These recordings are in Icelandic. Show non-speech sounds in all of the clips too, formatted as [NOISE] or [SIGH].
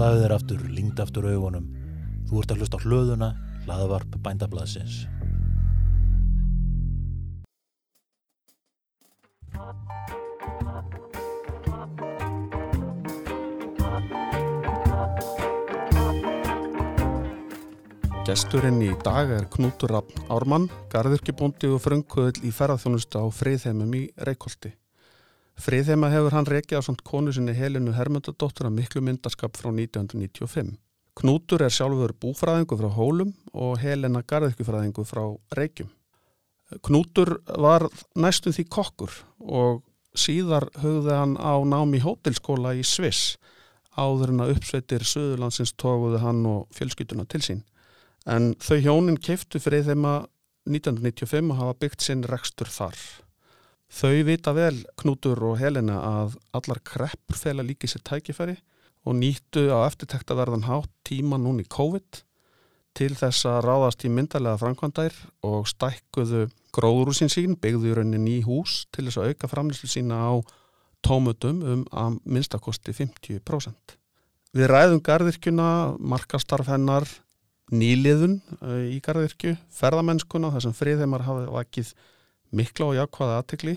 Slaðu þér aftur, lingd aftur augunum. Þú ert að hlusta á hlöðuna, hlaðavarp bændablaðsins. Gesturinn í dag er Knútur Ármann, garðurkibóndi og frönguðl í ferðarþjónustu á Friðheimum í Reykjóldi. Friðheima hefur hann reykjað á samt konu sinni Helinu Hermundadóttur að miklu myndaskap frá 1995. Knútur er sjálfur búfræðingu frá Hólum og Helena garðurkifræðingu frá Reykjum. Knútur var næstum því kokkur og síðar höfði hann á námi hótelskóla í Sviss áður en að uppsveitir Suðurlandsins tóguði hann og fjölskytuna til sín. En þau hjónin keiftu að 1995 hafa byggt sinn rekstur þar. Þau vita vel, Knútur og Helena, að allar kreppur fela líki sér tækifæri og nýttu á eftirtekta verðan hátt tíma núni COVID til þess að ráðast í myndarlega framkvæmdær og stækkuðu gróðrúsin sín, byggðu í rauninni ný hús til þess að auka framlýslu sína á tómutum um að minnstakosti 50%. Við ræðum gardirkjuna, markastarf hennar, nýliðun í gardirkju, ferðamennskuna þar sem friðheimar hafa vakið mikla og jákvæða aðtekli,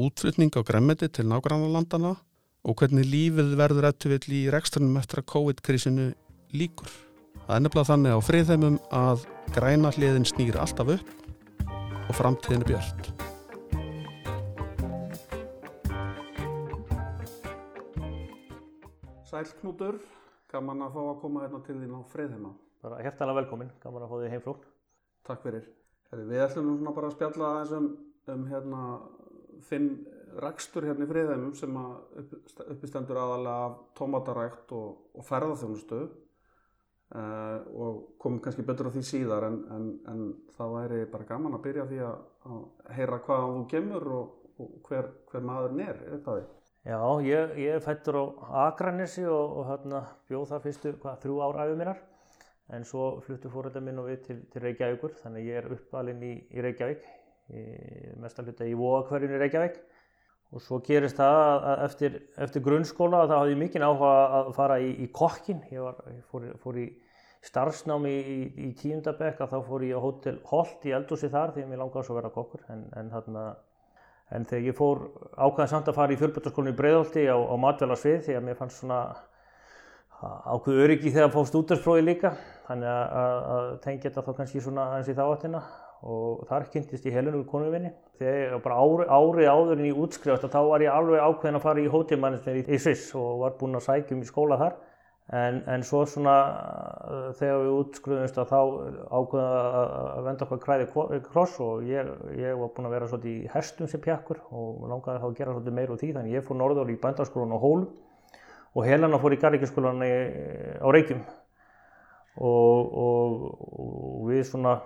útflutning á gremmeti til nágrannarlandana og hvernig lífið verður eftirvill í reksturnum eftir að COVID-krisinu líkur. Það er nefnilega þannig á friðheimum að græna hliðin snýr alltaf upp og framtíðin er björnt. Sæl Knútur, gaman að fá að koma hérna til þín á friðheima. Bara hjertalega velkomin, gaman að fá því heimfrún. Takk fyrir. Við ætlum bara að spjalla aðeins um, hérna, þinn rekstur hérna í friðheimum sem upp, uppistendur aðalega af tómatarækt og, og ferðarþjónustu uh, og komum kannski betur á því síðar en, en, en það væri bara gaman að byrja því að, að heyra hvaðan þú gemur og, og hver, hver maðurinn er, er það því? Já, ég, ég fættur á Akranessi og, og hérna, bjóð þar fyrstu hvað, þrjú ár æfum minnar en svo fluttu fóröldar minn og við til, til Reykjavíkur þannig ég er uppalinn í, í Reykjavík mestar hluta í Vóakverjun í Reykjavík. Og svo gerist það að eftir, eftir grunnskóla þá hafði ég mikinn áhuga að fara í, í kokkin ég, var, ég fór, fór í starfsnámi í, í tíundabekk að þá fór ég á Hotel Holt í Eldúsi þar því að mér langaði svo að vera kokkur. En, en hérna En þegar ég fór ákvæðan samt að fara í fjölbjörnskólinu í Breiðholti á, á matvælarsvið því að mér fannst svona ákveð öryggi þegar að fá stúdarsprófi líka. Þannig að, að, að tengja þetta þá kannski svona aðeins í þáttina og þar kynntist ég helunum við konum minni. Þegar bara ári, ári áður en ég útskrifast þá var ég alveg ákveðin að fara í hótelmannistin í, í Sviss og var búinn að sækja um í skóla þar. En, en svo svona þegar við útskruðumst að þá ákveðum að venda okkar kræði kross og ég, ég var búinn að vera svolítið í hestum sem pjakkur og langaði þá að gera svolítið meir úr því þannig ég fór norður í bændarskólan á Hólum og Helena fór í garrikjaskólan á Reykjum og, og, og við svona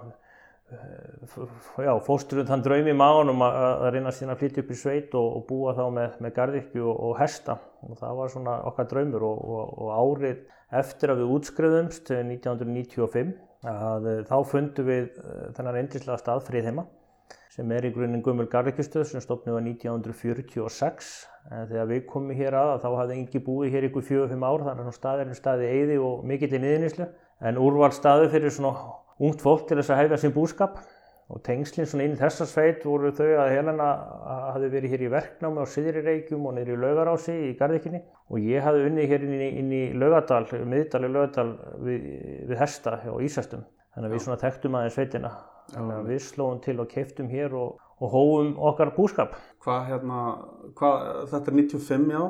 fósturum þann draum í maðunum að, að reyna síðan að flytja upp í sveit og, og búa þá með, með gardirkju og, og hesta. Og það var svona okkar draumur og, og árið eftir að við útskriðumst 1995 að þá fundum við þennan endislega stað Friðheima sem er í grunninn Gummul gardirkjustöð sem stopnið var 1946 en þegar við komum hér að þá hafði engi búið hér ykkur 4-5 ár þannig að staðirinn staði eiði og mikill í niðurníslu en úrvald staði fyrir svona ungt fólk til þess að hefja sín búskap. Og tengslinn svona inn í þessa sveit voru þau að Helena hafi verið hér í verknámi á Syðri Reykjum og niður í Laugarási í Garðikinni og ég hafi unnið hér inn í, inn í Laugadal, miðdal í Laugadal við, við Hesta og Ísastum þannig að við svona þekktum aðeins sveitina. Þannig að við slóum til og keiftum hér og, og hóum okkar búskap. Hvað hérna, hvað, þetta er 95 já,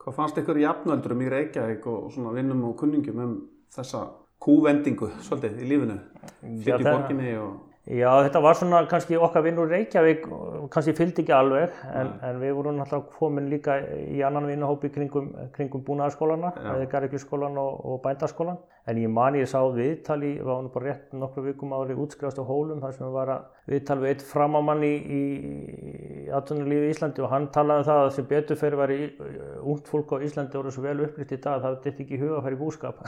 hvað fannst ykkur jafnöldurum í Reykjavík og svona vinnum og kunningum um þessa kúvendingu svolítið í lífinu. Fyrir borginni og... Já, þetta var svona kannski okkar vinnur Reykjavík, kannski fylgdi ekki alveg en, en við vorum náttúrulega komin líka í annan vinnuhópi kringum, kringum búnaðarskólana, eða garrikjusskólan og, og bændaskólan en ég man ég sá viðtali, við varum bara rétt nokkru vikum ári útskrifast á hólum þar sem við var að viðtal við eitt framámann í, í, í atvinnulífi í Íslandi og hann talaði um það að sem betur fyrir var ungt fólk á Íslandi voru svo vel upplýtt í dag að það dætti ekki í huga að fara í búskap.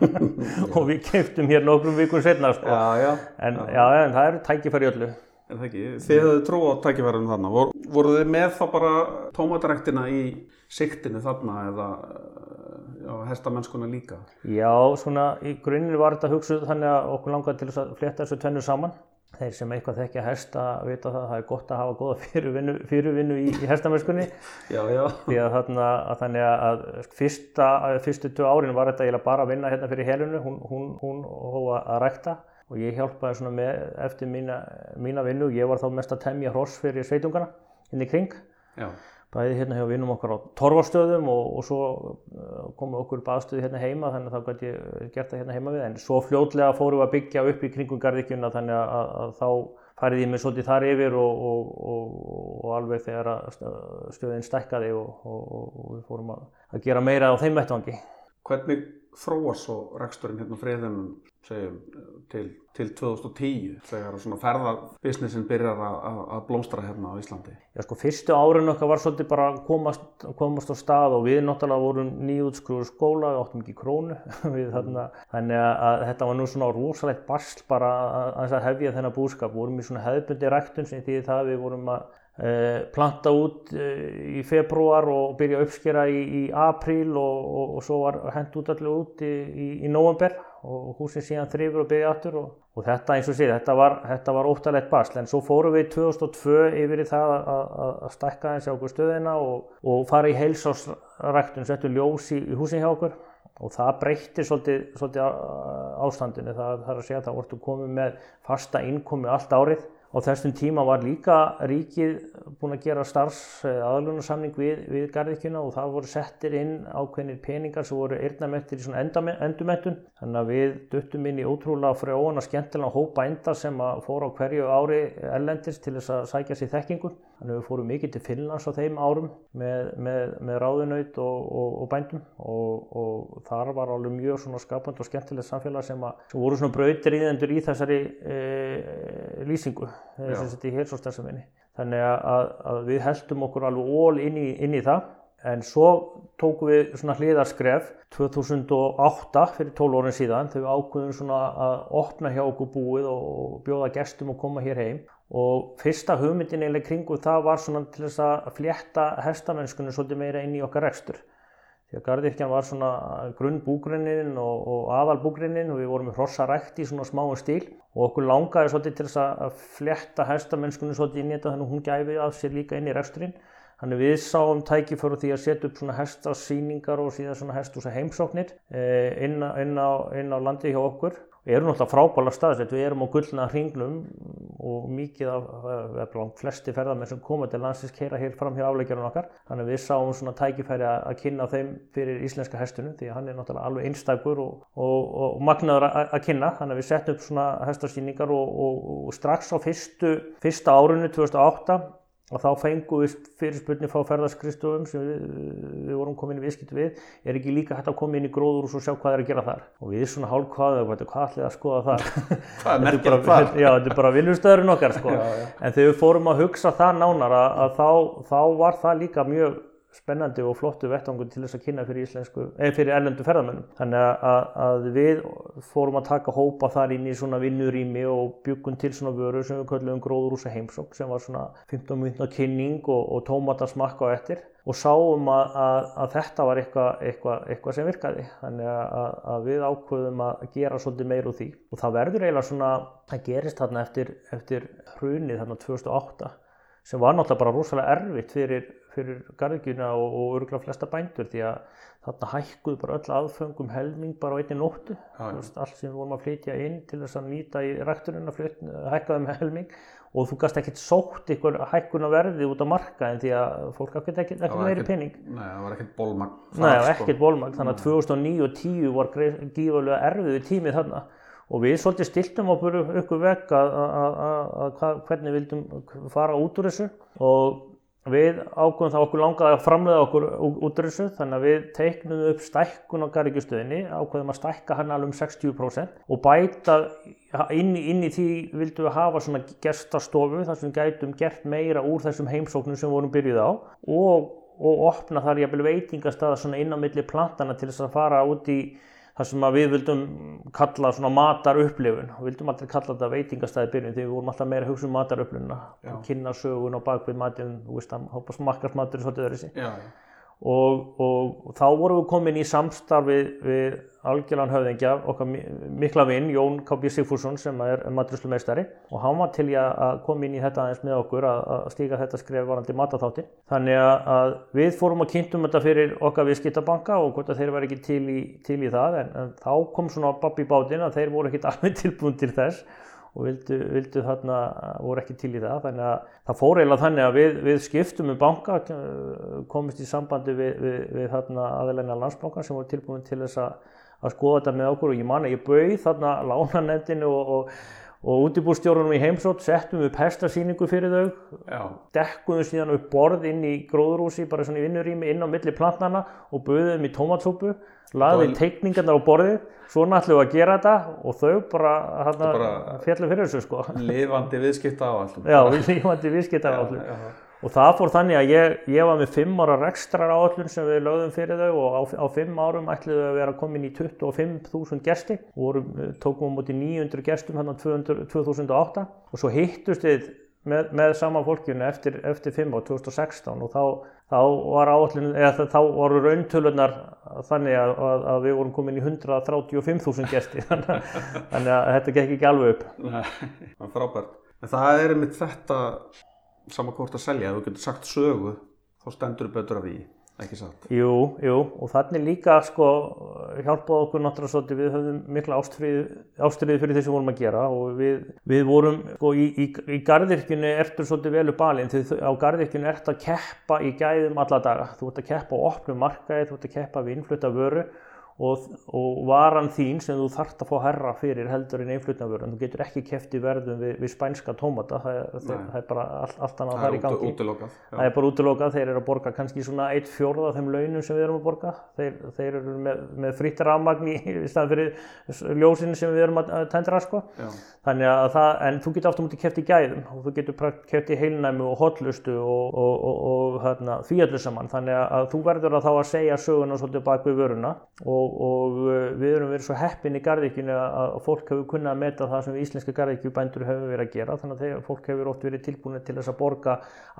[LAUGHS] Og við keiptum hér nokkrum vikum setna sko. já, já, en, já, en það eru tækifæri öllu. En það ekki, þið hefðu trú á tækifærinu þarna, Vor, voru þið með þá bara tómataræktina í siktinu þarna eða á hestamennskuna líka? Já, svona í grunninn var þetta hugsuð þannig að okkur langaði til að fletta þessu tvennu saman. Þeir sem eitthvað þekkja hesta vita það að það er gott að hafa góða [LAUGHS] fyrirvinnu, fyrirvinnu í, í hestamennskunni. Já, já. Því að þarna, að þannig að fyrsta, fyrstu tvö árin var þetta bara að vinna hérna fyrir helinu, hún, hún, hún hófa að rækta og ég hjálpaði svona með eftir mína, mína vinnu. Ég var þá mest að temja hross fyrir sveitungana inn í kring. Já. Bæði hérna hjá vinnum okkar á torfarstöðum og, og svo komu okkur upp aðstöðu hérna heima þannig að þá gæti ég gert það hérna heima við. En svo fljótlega fórum við að byggja upp í kringum garðikjuna þannig að, að, að þá farið ég mig svolítið þar yfir og, og, og alveg þegar stöðin stækkaði og við fórum að, að gera meira á þeim vettvangi. Hvernig þróast svo reksturinn hérna friðinum segjum, til, til 2010 þegar svona ferðarbisnessin byrjar að blómstra hérna á Íslandi? Já sko fyrstu árinu okkar var svolítið bara að komast, komast á stað og við náttúrulega vorum nýjútskruður skóla, við áttum ekki krónu. [LAUGHS] Við, þarna, þannig að þetta var nú svona rosalegt barsl bara að, hefja þennan búskap, við vorum í svona hefðbundi ræktun sem því það við vorum að Uh, planta út uh, í februar og byrja að uppskera í, í apríl og, og, og svo var hendt út allir út í, í, í november og húsin síðan þrifur og byrja aftur og, og þetta eins og síðan, þetta var, þetta var óttalegt basl. En svo fórum við 2002 yfir í það að stækka eins á okkur stöðina og fara í heilsásræktun, settu ljós í húsin hjá okkur. Og það breytti svolítið, svolítið ástandinu, það er að segja að það vortu komið með fasta innkomi allt árið Á þessum tíma var líka ríkið búin að gera starfs aðlunarsamning við, við garðikjuna og það voru settir inn ákveðnir peningar sem voru eirnamettir í svona endumettun. Þannig að við duttum inn í ótrúlega frjóðan og skemmtilega hópa enda sem að fóra á hverju ári ellendis til þess að sækja sér þekkingu. Þannig að við fórum mikið til Finnlands á þeim árum með, með, með ráðunaut og, og, og bændum. Og, og þar var alveg mjög svona skapand og skemmtilegt samfélag sem, að, sem voru svona brautriðendur í þessari e, lýsingu þessi í heilsóstarsaminni. Þannig að, að við heldum okkur alveg ól inn í, inn í það. En svo tókum við svona hliðarskref 2008 fyrir 12 orðin síðan þegar við ákveðum svona að opna hjá okkur búið og bjóða gestum að koma hér heim og fyrsta hugmyndin eiginlega kringu það var svona til þess að flétta hestamennskunni svolítið meira inn í okkar rekstur. Því að gardirkjan var svona grunn búgrinnin og, og aðal búgrinnin og við vorum með hrossarækt í svona smáum stíl og okkur langaði svolítið til þess að flétta hestamennskunni svolítið inn í þetta þannig að hún gæfi af sér líka inn í reksturinn. Þannig við sáum tækiföru því að setja upp svona hestasýningar og síðan svona hestúsa heimsóknir inn á, inn á, inn á landi hjá okkur. Við erum náttúrulega frábæla staðsett, við erum á gullna hringnum og mikið af, eða flesti ferðarmenn sem koma til landsins keira hér fram hjá afleikjarinn okkar. Þannig við sáum svona tækifæri að kynna þeim fyrir íslenska hestunum því að hann er náttúrulega alveg einstakur og, og, og magnaður að kynna. Þannig við settum upp svona hestasýningar og, og strax á fyrstu, fyrsta árunni 2008 og þá fengum við fyrirspurni frá ferðarskristofum sem við, við vorum komin í viðskipt við er ekki líka hægt að koma inn í gróður og svo sjá hvað er að gera þar og við svona hálf hvaðu hvað ætlið að skoða þar [LAUGHS] hvað er merkjað þar? [LAUGHS] já, þetta er bara vinnustöðurinn okkar sko. já, já. en þegar við fórum að hugsa það nánar að, að þá, þá var það líka mjög spennandi og flottu vettangur til þess að kynna fyrir, fyrir erlendu ferðamönnum. Þannig að, að við fórum að taka hópa þar inn í svona vinnurými og byggum til svona vöru sem við kallum gróðrúsa heimsók sem var svona 15 minútna kynning og, og tómatarsmakka á eftir og sáum að, að, að þetta var eitthvað eitthva, eitthva sem virkaði. Þannig að við ákvöðum að gera svolítið meir úr því og það verður eiginlega svona, það gerist þarna eftir, eftir hrunið þarna 2008 sem var náttúrulega bara rosalega erfitt fyrir fyrir garðgjuna og, og örgulega flesta bændur því að þarna hækkuðu bara öll aðfengum helming bara á einni nóttu. Allt sem við vorum að flytja inn til þess að nýta í rekturinn að hækkaðu með helming. Og þú gæst ekkert sótt ykkur hækkun að verði út á markaðin því að fólk ekkert ekkert meiri penning Nei, það var ekkert bólmagn Nei, það var sko. ekkert bólmagn þannig að 2009 og 2010 var gífurlega erfiðu tímið þarna. Og við svolítið stiltum okkur að, að hvernig við vildum fara út úr þessu. Og við ákveðum þá okkur langaði að framlega okkur út úr þessu þannig að við teiknum upp stækkun á garrikjustöðinni ákveðum að stækka hann alveg um 60% og bæta inn, inn í því vildum við hafa svona gestastofu þar sem við gætum gert meira úr þessum heimsóknum sem við vorum byrjuð á og, og opna þar jafnvel veitingastaða svona inn á milli plantana til þess að fara út í það sem við vildum kalla svona matarupplifun og vildum aldrei kalla þetta veitingastæði byrjun því við vorum alltaf meira að hugsa um matarupplifuna kynna sögun og bakvið matin þú veist að hópa smakkarsmatur er svolítið öðru sí og, og þá vorum við komin í samstarfi við algjörlan höfðingja, okkar mi- mikla vinn Jón K.B. Sigfússon sem er matrislumeistari og hann var til að koma inn í þetta aðeins með okkur að, stíga þetta skref varandi mataþáttin. Þannig að, við fórum að kynntum þetta fyrir okkar viðskiptabanka og hvort að þeir var ekki til í, til í það en, en þá kom svona babb í bátinn að þeir voru ekkit [LAUGHS] alveg tilbúin til þess og vildu, vildu þarna, voru ekki til í það. Þannig að það fór eiginlega þannig að við, við skiptum um banka, komist í sambandi við, við, við aðeina landsbankan sem voru tilbúin til þess að, að skoða þetta með okkur og ég man að ég bauð þarna lánanendinu og, og, og útibúrstjórunum í heimsótt, settum við pestasýningu fyrir þau, Já. dekkuðum síðan upp borð inn í gróðurhúsi, bara svona í vinnurými inn á milli plantnana og buðum í tómatsúpu, laði Bara- teikningarnar á borðið, svona ætlum við að gera þetta og þau bara, bara- fjallu fyrir þessu sko. Lifandi viðskipta á allum. Já, við lífandi viðskiptar já, áallun. já. Og það fór þannig að ég, ég var með fimm ára rekstrar áallun sem við lögðum fyrir þau og á, á fimm árum ætlum við að vera komin í 25.000 gesti og vorum, tókum á móti 900 gestum hérna 200, 2008 og svo hittust við með, með sama fólkjunu eftir, eftir fimm ár 2016 og þá, þá var áallun, eða þá voru rauntölunar þannig að, að, að við vorum komin í 135.000 gesti [LAUGHS] þannig að, þetta gekk ekki alveg upp. Það er frábært. En það er einmitt þetta sama hvort að selja, þú getur sagt sögu, þá stendur betur af því, ekki satt. Jú, jú, og þannig líka sko hjálpaði okkur náttúrulega svolítið, við höfðum mikla ástriði, ástriði fyrir við vorum að gera og við, við vorum sko í, í, í garðirkjunni ertu svolítið velu balinn því þú- á garðirkjunni ertu að keppa í gæðum alla daga, þú ert að keppa á opnum markaði, þú ert að keppa við innflutta vöru og, og varan þín sem þú þarft að fá herra fyrir heldur en einflutna vöru, en þú getur ekki keppt í verðum við, við spænska tómata, það, það, það er bara allt, allt annað fara í gangi. út, útilokað. Það er bara útilokað, þeir eru að borga kannski svona eitt fjórða af þeim launum sem við erum að borga. Þeir, þeir eru með, með fritt rafmagn í [LAUGHS] staðan fyrir ljósinu sem við erum að tendra sko. Já, Þannig að það, en þú getur aftur mútið keft í gæðum og þú getur keft í heilnæmi og hotlustu og, og, og, og hérna, því öllu saman. Þannig að þú verður að þá að segja söguna svolítið bak við vöruna og, og uh, við erum verið svo heppin í garðikjunni að, fólk hefur kunnað að meta það sem íslenska garðikjubændur hefur verið að gera. Þannig að þegar fólk hefur oft verið tilbúin til þess að borga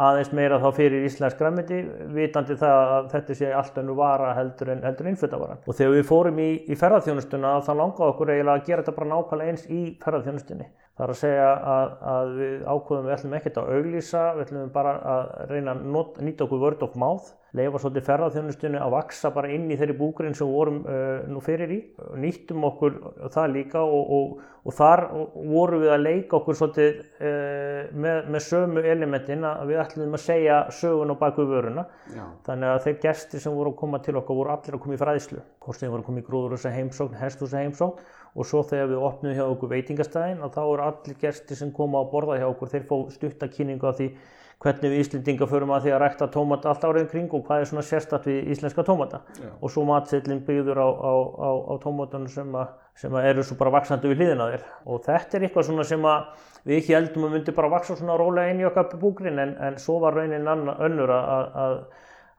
aðeins meira þá fyrir íslensk græmiti, vitandi það að þetta sé allt önnu vara heldur en, heldur en innflutavaran. Og þegar við fórum í, í ferðarþjónustuna þá langaði okkur eiginlega að gera þetta bara nákvæmlega eins í ferðarþjónustunni. Það er að segja að, að við ákveðum við ætlum ekkert að auglýsa, við ætlum bara að reyna að not, nýta okkur word of mouth, leifa svolítið ferðarþjónustunni að vaksa bara inn í þeirri búkurinn sem við vorum uh, nú fyrir í. Nýttum okkur það líka og, og, og þar vorum við að leika okkur svolítið uh, með, með sömu elementin að við ætlum að segja sögun á baku vöruna. já, Þannig að þeir gestir sem voru að koma til okkar voru allir að koma í fræðslu. Hvort sem voru að koma í gróðurhúsa heimsókn, hesthúsa heimsókn og svo þegar við opnum hjá okkur veitingastæðin og þá eru allir gestir sem koma að borða hjá okkur, þeir fá stutta kynningu af því hvernig við Íslendinga förum að því að rækta tómata allt árið kring og hvað er svona sérstatt við íslenska tómata. Já. Og svo matseillin byggður á, á, á, á tómatunum sem, að, sem að eru svo bara vaksandi við hliðina á þér. Og þetta er eitthvað svona sem að við ekki heldum að myndi bara vaksa svona rólega inn í okkar búgrinn en, en svo var raunin önnur að, að,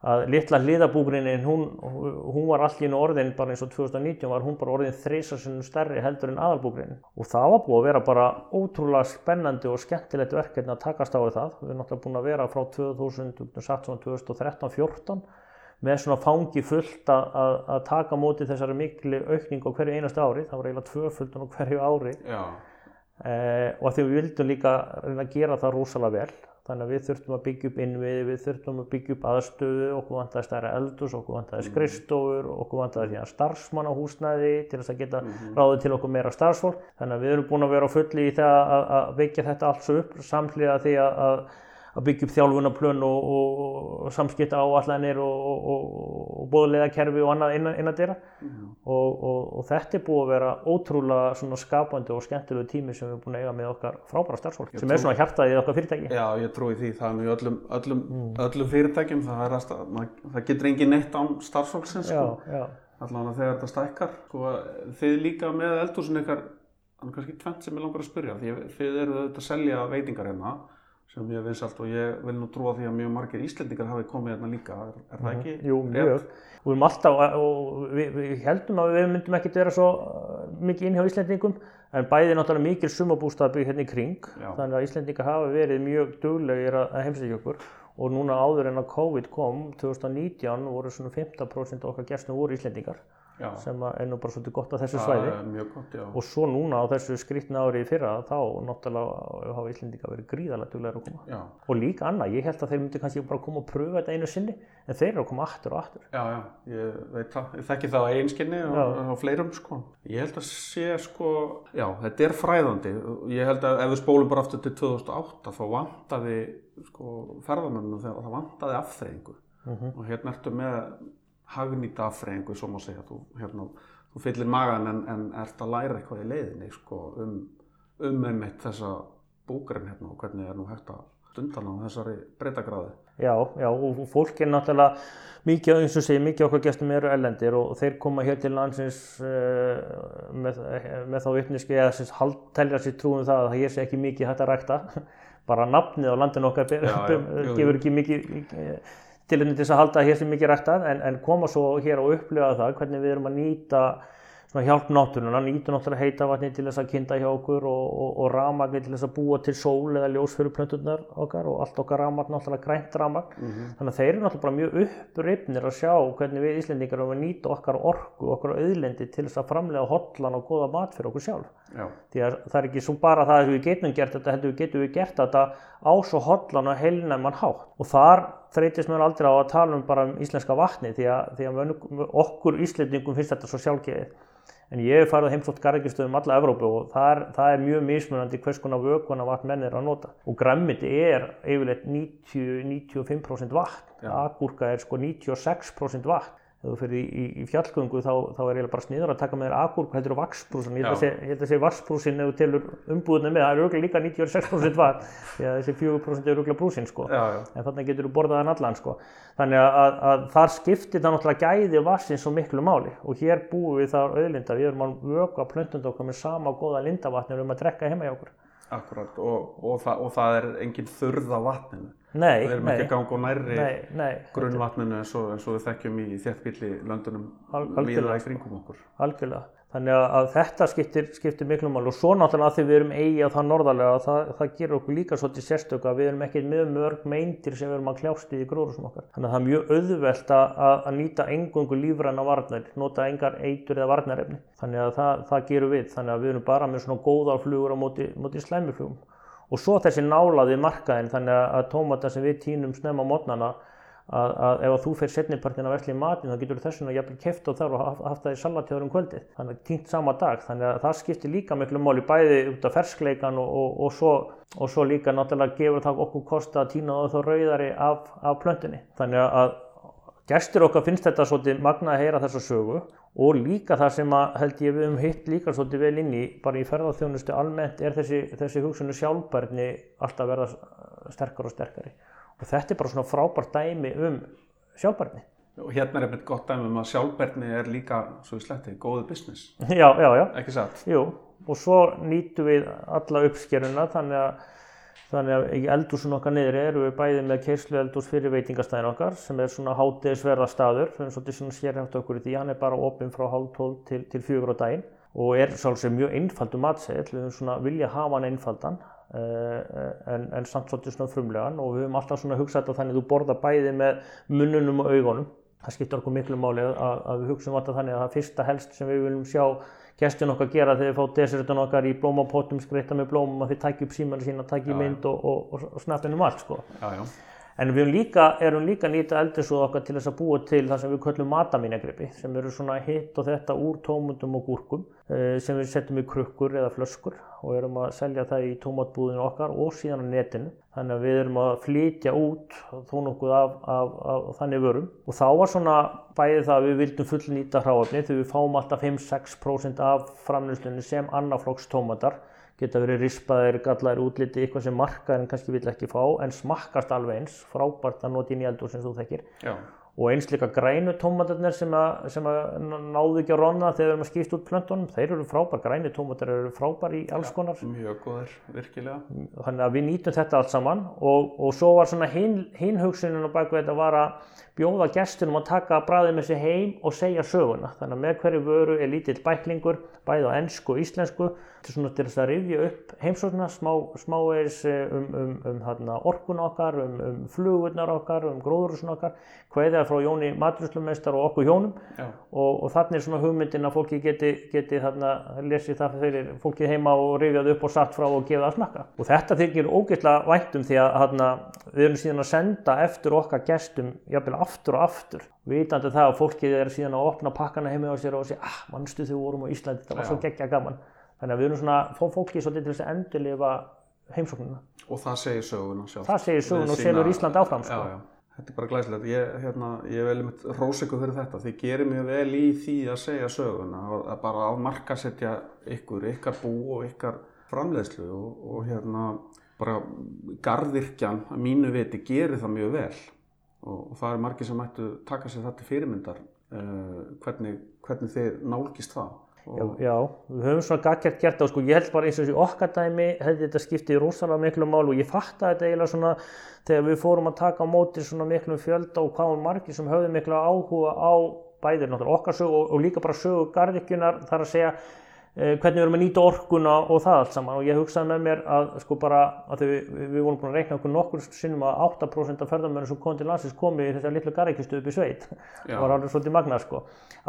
að litla hliðabúgrinin hún, hún var allt í einu orðin bara eins og 2019 var hún bara orðin þreysarsinnum stærri heldur en aðalbúgrinin og það var búið að vera bara ótrúlega spennandi og skemmtilegt verkefni að takast á það. Við erum náttúrulega búin að vera frá 2013-14 með svona fangi fullt að, að, taka móti þessari miklu aukningu á hverju einasta ári. Það var eiginlega tvöföldun á hverju ári. Eh, og að því við vildum líka reyna að gera það rosalega vel þannig að við þurftum að byggja upp innviði, við þurftum að byggja upp aðstöðu, okkur vantaði stærra eldus, okkur vantaði skrifstofur, okkur vantaði síðan starfsmannahúsnæði til þess að geta ráðið til okkur meira starfsfólk. Þannig að við erum búin að vera á fulli í það að, að byggja þetta allt svo upp samhliða því að, að, byggja upp þjálfunaplön og, og, og samskipta áallanir og, og, og annað innan, innan dýra og, og þetta er búið að vera ótrúlega skapandi og skemmtilegu tími sem við erum búin að eiga með okkar frábæra starfsfólk sem er svona hjartaðið okkar fyrirtæki. já, ég trúi því, það er í öllum, öllum, Mm. öllum fyrirtækjum, það, að, maður- það getur engin neitt án starfsfólksins, Já, sko. já, allan að þegar þetta stækkar, sko, þið líka með eldhúsin ykkar, er kannski tvent sem ég langar að spyrja, því þið eru auðvitað að selja veitingar hérna, sem ég vinsalt og ég vil nú trúa því að mjög margir Íslendingar hafi komið hérna líka, er, er það ekki? Mhm. jú, mjög. Við erum alltaf, og við, við heldum að við myndum ekkert vera svo uh, mikið inn hjá Íslendingum, en bæði náttúrulega mikil sumabústaðbyggð hérna í kring, Já. þannig að Íslendingar hafa verið mjög duglegir að, heimsækja okkur og núna áður en að COVID kom 2019 voru svona 15% okkar gestum voru Íslendingar Já, sem er nú bara svolítið gott á þessu svæði. gott, og svo núna á þessu skrítna ári í fyrra þá náttúrulega hafa Íslendingar verið gríðarlega duglegar að koma. Já, og líka annað, ég held að þeir myndi kannski bara koma og pröfa þetta einu sinni en þeir eru að koma aftur og aftur. Já, já, ég veit það, ég þekki það á einskinni og á fleirum, sko. Ég held að sé, sko, já, þetta er fræðandi. Ég held að ef við spólum bara aftur til 2008, þá vantaði, sko, ferðamönnum þegar það vantaði afþreyingu. Og hérna ertu með hagnýta afþreyingu, svo má segja, þú, hérna, þú fyllir magan en, en ert að læra eitthvað í leiðinni, sko, um, um einmitt þessa búkurinn hérna og hvernig er nú hægt að stundan á þessari breytagráði. Já, já, og fólk er náttúrulega mikið, eins og segir, mikið okkar gestum eru ellendir og þeir koma hér til landsins uh, með, með þá vitniski eða sem telja sér trúum það að það sé ekki mikið hægt að rækta. [LAUGHS] Bara nafnið á landinu okkar Já, já, gefur ekki mikið tilhenni til þess að halda hér sé mikið ræktað en, en koma svo hér og upplifa það hvernig við erum að nýta svona hjálp náttúruna, nýta náttúrulega heita vatni til þess að kynda hjá okkur og, og, og rafmagni til þess að búa til sól eða ljós fyrir plönturnar okkar og allt okkar rafmagn náttúrulega grænt rafmagn. Þannig að þeir eru náttúrulega mjög upprifnir að sjá hvernig við Íslendingar erum að nýta okkar orku, okkar auðlendi til þess að framlega hotlan og góða mat fyrir okkur sjálf. Já, því að það er ekki svo bara það að við getum gert þetta heldur við getum við gert þetta á svo hotlan og heilnæman hátt og þar þreytist mér aldrei á að tala um bara um íslenska vatni því að, því að okkur Íslendingum finnst þetta svo sjálfgefið. En ég hef farið heimsótt garðingistöðum alla Evrópu og það er, það er mjög mismunandi hvers konar vökuna vatn menn er að nota. Og græmmiti er yfirleitt 90-95% vatn, Já. agúrka er sko 96% vatn ef þú fyrir í, í, fjallgöngu þá, þá er eiginlega bara sniður að taka með þér agúrku heldur vaksbrúsin, ég held að að sé vaksbrúsin ef þú telur umbúðinu með, það er auðvitað líka 96% vatn því að þessi 4% er auðvitað brúsin sko. Já, já. en þannig getur þú borðað hann allan sko. þannig að, að, að þar skiptir það náttúrulega gæði vassins svo miklu máli. Og hér búum við þar auðlinda, við erum að vöka plöntund okkar með sama góða lindavatni og erum að drekka heima hjá okkur Akkurat, og, og, það, og það er engin þurð á vatninu. Nei, Við erum nei, ekki að ganga á nærri nei, nei, grunnvatninu eins og, og við þekkjum í þéttbíli löndunum líða í kringum okkur. algjörlega. Þannig að, þetta skiptir, skiptir miklu máli og svo náttúrulega að því við erum eigi að það norðarlega, það, það gerir okkur líka svolítið sérstöku að við erum ekki með mörg meindir sem við erum að kljást í gróðursum okkar. Þannig að það er mjög auðvelt að, að, nýta engungu lífræna varnar, nota engar eitur eða varnarefni. Þannig að það, það gerum við. Þannig að við erum bara með svona góðar flugur á móti, móti slæmiflugum. Og svo þessi nálaði markaðin, þannig að, tómata sem við á mótnana, að, að ef að þú fer setnipartin að vesla í matinn þá getur þess vegna jafnvel keft og þar og haft, það í salatjóður um kvöldið. Þannig að týnt sama dag. Þannig að það skiptir líka miklu máli bæði út af ferskleikan og, og, og, svo, og svo líka náttúrulega gefur það okkur kosta að týna þá rauðari af, af plöntunni. Þannig að gestur okkar finnst þetta svolítið magna að heyra þessa sögu og líka það sem að held ég við um hitt líka svolítið vel inn í bara í ferðarþjónustu almennt er þessi, þessi hugsunni sjálfbærni alltaf verða sterkar og sterkari og þetta er bara svona frábært dæmi um sjálfbærni. Og hérna er einmitt gott dæmi um að sjálfberni er líka, svo við sletti, góðu business. Já, já, já, Ekki satt? jú, og svo nýtum við alla uppskeruna þannig að Þannig að í eldúsun okkar niðri erum við bæði með keislu eldús fyrir veitingastæðin okkar sem er svona hátegisverða staður, erum svolítið svona sérhæft okkur í því, hann er bara opinn frá hálf tól til, til fjögur á daginn og er svolítið mjög einfaldur matseðil, við höfum svona vilja hafa hann einfaldan en, en samt svolítið svona frumlegan og við höfum alltaf svona hugsað þetta þannig að þú borða bæði með munnunum og augunum. Það skiptir okkur miklu máli að, að við hugsaum alltaf þannig að það fyrsta helst sem við viljum sjá gestin okkar gera þegar við fá desertun okkar í blómapottum skreita með blómum að þið tækju upp símanu sína, tækju Já, mynd og, og, og, og snappinu um allt sko. Já, já. En við erum líka, erum líka nýta eldisúð okkar til þess að búa til það sem við köllum matamínagripi sem eru svona hitt og þetta úr tómundum og gúrkum eh, sem við setjum í krukkur eða flöskur og erum að selja það í tómatbúðinu okkar og síðan á netinu. Þannig að við erum að flytja út þó nokkuð af, af, af, þannig vörum og þá var svona bæði það að við vildum fullnýta hráefni þegar við fáum alltaf 5-6% af framlýslunni sem annaflokks tómatar geta verið rispaðir, gallaðir útliti, eitthvað sem markaðurinn kannski vill ekki fá en smakkast alveg eins, frábært að nota inn í eldur sem þú þekkir. Já, og eins líka grænu tómatarnir sem, að, sem að náðu ekki að ronna þegar við erum að skipta út plöntunum, þeir eru frábær, grænu tómatar eru frábær í alls konar. mjög góðir, virkilega. þannig að við nýtum þetta allt saman. Og, og svo var svona hinn hin hugsunin á baku þetta var að bjóða gestunum að taka bræðið með sér heim og segja söguna. Þannig að með hverju vöru er lítill bæklingur, bæði á ennsku og íslensku, til svona til þess að rifja upp heimsóknina, smá, smávegis um, um, um, um orkun okkar, um, um flugurnar okkar, um gróðurúsin okkar, hvaðið er frá Jóni Maturslumestar og okkur hjónum og, og þannig er svona hugmyndin að fólki geti, geti þarna lesið það fyrir fólki heima og rifjað upp og satt frá og gefið að smakka. Og þetta þykir ógeðslega væntum því að þarna, við erum síðan að senda eftir okkar gestum jafnvel aftur og aftur. Vitandi það að fólkið er síðan að opna pakkana heima á sér og segja ah, mannstu þau vorum á Íslandi, það var svo geggja gaman. Þannig að við erum svona, fó fólki svolítið til þess að endurlifa heimsóknuna og það segir söguna sjálf það segir söguna og selur Ísland áfram sko. já, já. þetta er bara glæsilegt. Ég, hérna, ég vel með rósöku fyrir þetta. Þið gerir mjög vel í því að segja söguna að bara að markasetja ykkur, ykkar bú og ykkar framleiðslu og, og hérna bara gardirkjan að mínu viti gerir það mjög vel og, og það er margir sem ættu taka sér þetta fyrirmyndar uh, hvernig, hvernig þið nálgist það. Já, já, við höfum svona gaggjart gert það og sko. Ég held bara eins og þessi okkar dæmi hefði þetta skiptið rosalega miklu mál og ég fatta þetta eiginlega svona þegar við fórum að taka á móti svona miklu fjölda og hvað var margir sem höfðu miklu áhuga á bæðir náttúrulega okkar sögu og, og líka bara sögu garðikjunar þar að segja hvernig við erum að nýta orkuna og það allt saman. Og ég hugsaði með mér að sko bara að við, við vorum búin að reikna okkur nokkur sinnum að 8% af ferðarmörnum sem kom til landsins komi í þessar litlu garrikistu upp í sveit. [LAUGHS] Það var alveg svolítið magnað sko.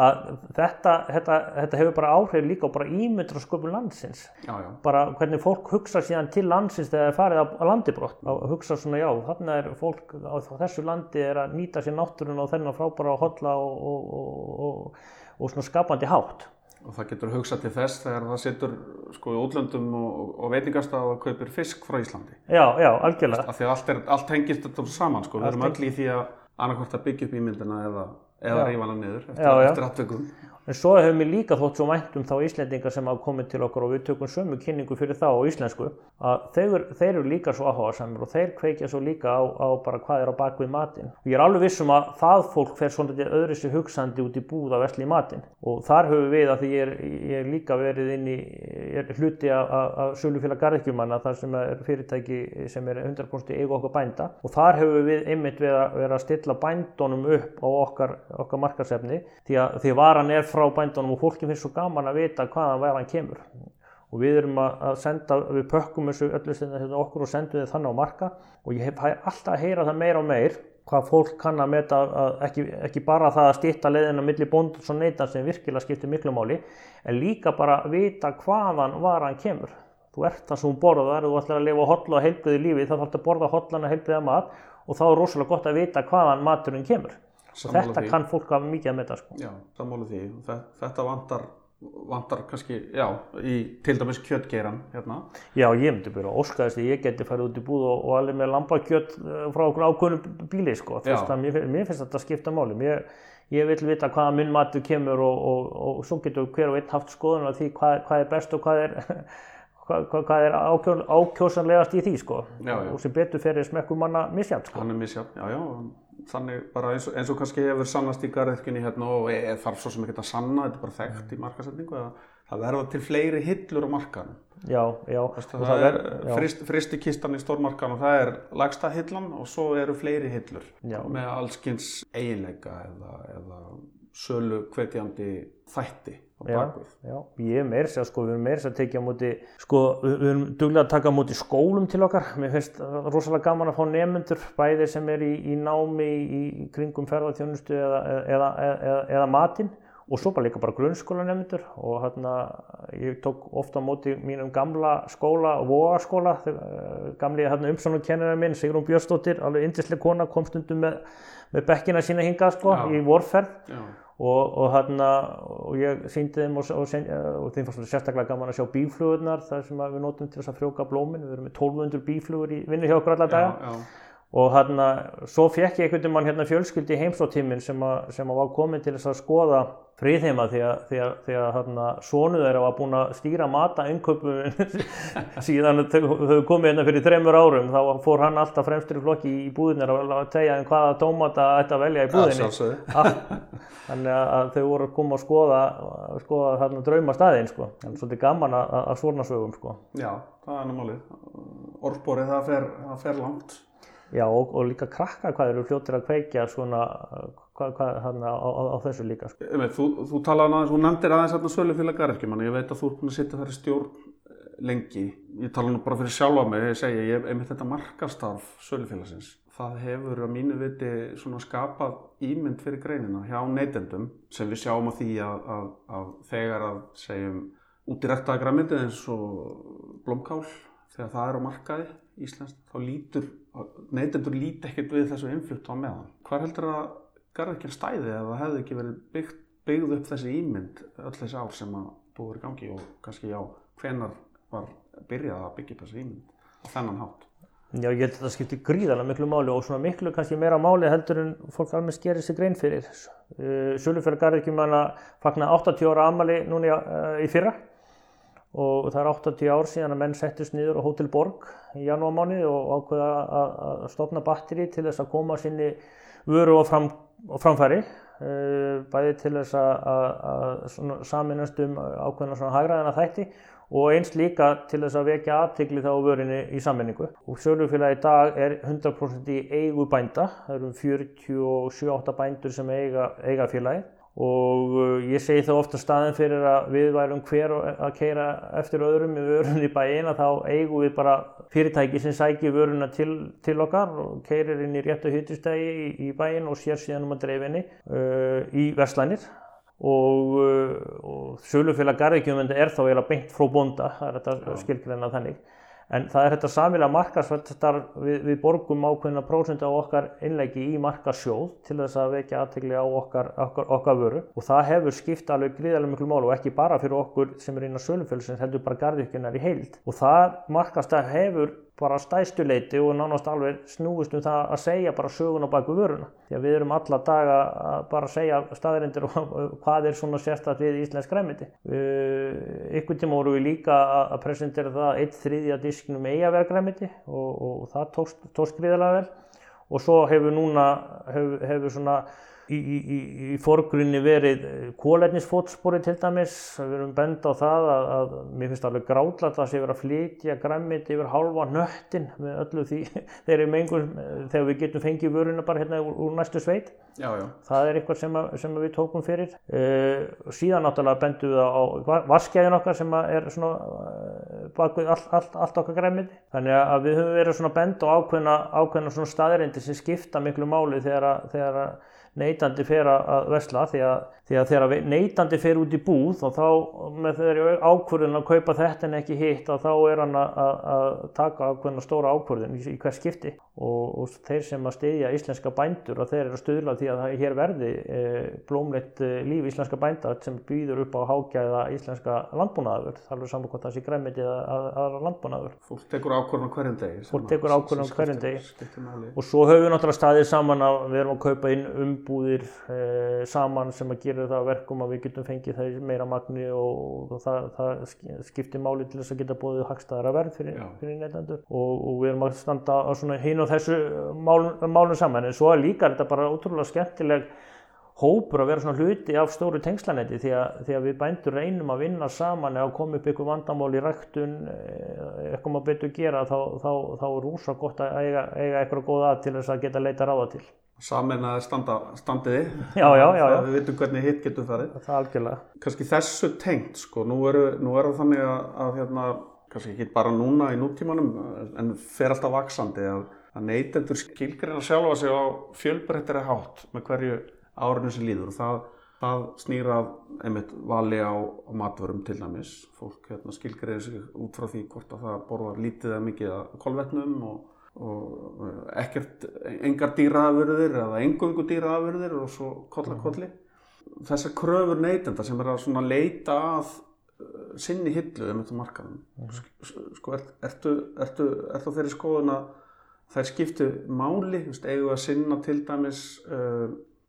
Að þetta, þetta, þetta hefur bara áhrif líka og bara ímyndur á sköpun landsins. Já, já. bara hvernig fólk hugsa síðan til landsins þegar það er farið á landibrott. Að hugsa svona já þarna er fólk á þessu landi er að nýta sér náttúrun og þennan frábara og hodla og, og, og, og svona skapandi hátt Og það getur hugsað til þess þegar það setur sko í útlöndum og, og veitingarstað og kaupir fisk frá Íslandi. Já, já, algjörlega. Af því að allt, er, allt hengist þetta saman sko, við erum öll í því að annarkvært að byggja upp ímyndina eða, eða rífa hana niður eftir, eftir atveikum. En svo hefur mér líka þótt svo mænt um þá Íslendingar sem hafa komið til okkur og við tökum sömu kynningu fyrir þá á íslensku að þeir, þeir eru líka svo áhugaðsamir og þeir kveikja svo líka á, á bara hvað er á bakvið matinn. Og ég er alveg vissum að það fólk fer svona öðru sér hugsandi út í búð að vesli í matinn og þar höfum við að því ég er, ég er líka verið inn í hluti af Sölufélag Garðekjumanna þar sem er fyrirtæki sem er 100% eigu okkar bænda og þar höfum við einmitt verið að, verið að stilla bændunum upp á okkar, okkar markasefni því að því varan er frá bændunum og fólki finnst svo gaman að vita hvaðan væran kemur. Og við erum að senda, við pökkum þessu öllu stundin hérna okkur og sendum þið þannig á marka og ég hef alltaf að heyra það meira og meir hvað fólk kann að meta að ekki, ekki bara það að stýtta leiðina millir bóndurs og neytan sem virkilega skiptir miklu máli en líka bara vita hvaðan varan kemur. Þú ert það sem borðar, þú ætlar að lifa hotla og heilbriði lífi þá þarf þetta að borða hotlan og heilbriða mat og þá er rosalega gott að vita hvaðan maturinn kemur Sammála þetta því. kann fólk hafa mikið að metta sko. Já, sammála því. Þetta vantar, vantar kannski, já, í til dæmis kjöttgeiran hérna. Já, ég myndi bara óskaðist að ég geti farið út í búð og, og alveg með lambakjött eh, frá okkur ákvönum bíli sko. Að, mér, mér finnst þetta að skipta máli. Mér, ég vil vita hvaða minn matur kemur og, og, og svo getur hver og einn haft skoðun af því hvað, hvað er best og hvað er [LAUGHS] hvað, hvað er ákjó, ákjósanlegast í því sko. Já, já. Og sem betur ferir smekkum manna misjant sko. Hann er misjant, já, já þannig bara eins og, eins og kannski hefur sannast í garðirkjunni hérna og e, þarf svo sem ekki að sanna, þetta er bara þekkt í markasetningu að það verða til fleiri hillur á markaðinu. Já, já. Það, það er frist, fristikistan í stórmarkaðinu og það er lagsta hillan og svo eru fleiri hillur já. með allskynns eiginleika eða, eða sölu hvetjandi þætti á bakvið. Já, já, ég er meirins að sko, við erum meirins að tekja á móti, sko, við erum duglega að taka á móti skólum til okkar. Mér finnst rosalega gaman að fá nefnendur, bæðir sem er í, í námi í, í kringum ferðarþjónustu eða, eða, eða, eða matinn og svo bara líka bara grunnskólanemndur og hérna ég tók ofta á móti mínum gamla skóla, vogaskóla, gamli hérna umsónukennina minn, Sigrun Björnsdóttir, alveg indislega kona, kom stundum með, með bekkina sína hingað sko Já. í vorferð Já og, og, hérna, og ég síndi þeim og, og þeim fannst sérstaklega gaman að sjá bíflugurnar þar sem við notum til þess að frjóka blómin, við erum með 1200 bíflugur í vinnu hjá okkur alla daga já. Og hérna svo fekk ég einhvern veginn hérna fjölskyldi í heimsóttíminn sem, sem var komin til þess að skoða fríðheima því að, því að, því að hérna, sónu þeirra var búin að stýra mata innköpum [LAUGHS] síðan þau komið hérna fyrir þreymur árum. Þá fór hann alltaf fremstur í flokki í búðinir að tegja um hvaða tómata ætti að velja í búðinni. [LAUGHS] þannig að þau voru að koma að skoða, skoða þarna drauma staðinn sko. er gaman að, að svona sögum sko. Já, það er náttúrulega orðbórið það fer, fer langt Já, og, og líka krakka hvað eru fljóttir að kveikja svona, hvað, hvað, hana, á, á, á þessu líka. Sko. Einmitt, þú, þú talaði aðeins, þú nefndir aðeins hérna sölufélag garðirkjumann, ég veit að þú ert búin að sitja þar í stjórn eh, lengi. Ég tala nú bara fyrir sjálfa mig, ég segja, ég einmitt þetta markastarf sölufélagsins. Það hefur að mínu viti svona skapað ímynd fyrir greinina hjá neytendum sem við sjáum á því að, að, að þegar að segjum út í rættaða græmyndið eins og blómkál, þegar það er á markaði íslenskt, þá lítur, neytendur líti ekkert við þessu innflutt á meðan. Hvað heldur að garðekinn stæði ef það hefði ekki verið byggt, byggð upp þessi ímynd öll þessi ár sem að búið verið gangi og kannski já, hvenar var byrjað að byggja upp þessi ímynd á þennan hátt? Já, ég held að þetta skiptir gríðarlega miklu máli og svona miklu kannski meira máli heldur en fólk alveg skerir sig grein fyrir. Uh, Sölufjörður garðekinn manna fagnar 80 ára amali núna uh, í fyrra og það er 80 ár síðan að menn settist niður á Hotel Borg í janúarmáni og ákveða að stopna batteri til þess að koma sinni vöru á, fram, á framfæri eh, bæði til þess að saminast um ákveðna svona hægraðina þætti og eins líka til þess að vekja aðtikli þá vörinni í sammenningu. Og sölufélagi í dag er 100% í eigu bænda, það eru 47-8 bændur sem eiga, eiga félagi og uh, ég segi þá ofta staðin fyrir að við værum hver að keira eftir öðrum með vörun í bæin að þá eigum við bara fyrirtæki sem sækir vöruna til, til okkar og keirir inn í réttu hyttustægi í, í bæin og sér síðan um að dreifinni uh, í verslænir og, uh, og sölufélag garðikjumöndi er þá eiginlega beint frá bonda, það er þetta skilgreina þannig En það er þetta samilega markarsvættar við, við borgum ákveðina prósund á okkar innleggi í markarsjóð til þess að vekja aðtegli á okkar, okkar, okkar vöru. Og það hefur skipt alveg gríðarlega miklu mál og ekki bara fyrir okkur sem er inn á sölufölsins heldur bara garðvíkjunar í heild. Og það markastæð hefur bara stæstuleiti og nánast alveg snúist um það að segja bara sögun á baku vöruna. Því að við erum alla daga að bara segja staðrindir og [LAUGHS] hvað er svona sérstaklega við íslensk græmiti. Ykkur tíma voru við líka að presentera það eitt þriðja disknum eigaverð græmiti og, og það tókst, tókst gríðarlega vel. Og svo hefur núna, hefur, hefur svona í, í, í forgrunni verið kólætnisfótspori til dæmis, við erum benda á það að, að mér finnst alveg gráðlagt að það sé verið að flytja græmit yfir halva nöttin með öllu því [LAUGHS] þegar við, mengur, þegar við getum fengið vöruna bara hérna úr, úr næstu sveit. Já, já. Það er eitthvað sem, að, sem við tókum fyrir. Uh, síðan náttúrulega bendum við á vaskjæðin okkar sem er svona uh, bakuð allt, allt, allt okkar græmiti. Þannig að við höfum verið svona bend og ákveðna, ákveðna svona staðirindir sem skipta miklu máli þegar að neytandi fer að vesla því að, því að þegar neytandi fer út í búð og þá með þeirri ákvörðun að kaupa þetta en ekki hitt og þá er hann að, að taka ákvörðun að stóra ákvörðun í, hvers skipti og, og þeir sem að styðja íslenska bændur og þeir eru að stuðla því að það hér verði e, blómleitt e, líf íslenska bændar sem býður upp á hágæða íslenska landbúnaður, það er saman hvort það sé gremmiti eða aðra landbúnaður. Fólk tekur ákvörðun hverjum degi. Fólk tekur ákvörðun hverjum degi og svo höfum við náttúrulega staðið saman að við erum að kaupa inn umbúðir e, saman sem að gera það verkum að við getum fengið þeir meira magni og, og það, það skiptir máli til þess að geta bóðið hagstæðara verð fyrir, fyrir neytandur og, og við erum að standa á hinn og þessu málum, málum saman. En svo er líka þetta bara ótrúlega skemmtileg hópur að vera svona hluti af stóru tengslanetti því að, því að við bændur reynum að vinna saman eða koma upp ykkur vandamál í ræktun eh, eitthvað maður betur gera þá, þá, þá er rúsa gott að eiga, eiga eitthvað góða til þess að geta leita ráða til Sameinaði standa, standiði já, já, já, við veitum hvernig hitt getur farið. Kannski þessu tengt sko, nú eru er það þannig að, að hérna, kannski ekki bara núna í nútímanum en fer alltaf vaksandi að að neytendur skilgreina sjálfa sig á fjölbreyttari hátt með hverju árinu sem líður. Og það, það snýrað einmitt vali á, á matvörum til dæmis. Fólk hérna, skilgreina sig út frá því hvort að það borðar lítið eða mikið að kolvetnum og, og ekkert engar dýraafurðir eða engungu dýraafurðir og svo kolla kolli. Þessar kröfur neytenda sem er að leita að uh, sinni hillu um þetta markaðum. Sko, ert, ertu, ertu, ertu þeirri skoðun að þær skiptu máli, eigum að sinna til dæmis uh,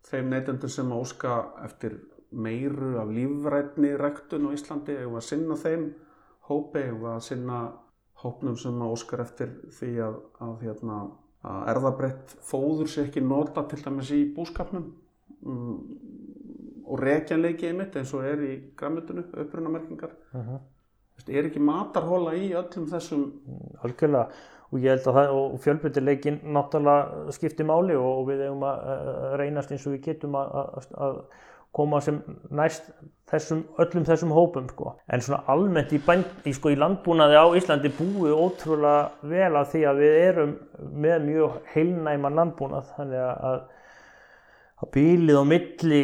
þeim neytendur sem óska eftir meiru af lífrætni ræktun á Íslandi, eigum að sinna þeim hópi, eigum að sinna hópnum sem óskar eftir því að, að, hérna, að erðabrett fóður sér ekki nota til dæmis í búskapnum um, og rekjanleiki einmitt eins og er í græmitinu, upprunamerkingar. Uh -huh. Er ekki matarhóla í öllum þessum? Algjörlega og ég held að það, og fjölbreytileikin náttúrulega skiptir máli og við eigum að uh, reynast eins og við getum að, að koma sem næst þessum, öllum þessum hópum sko. En svona almennt í, bænd, í, sko, í landbúnaði á Íslandi búið ótrúlega vel að því að við erum með mjög heilnæman landbúnað þannig að, að bílið á milli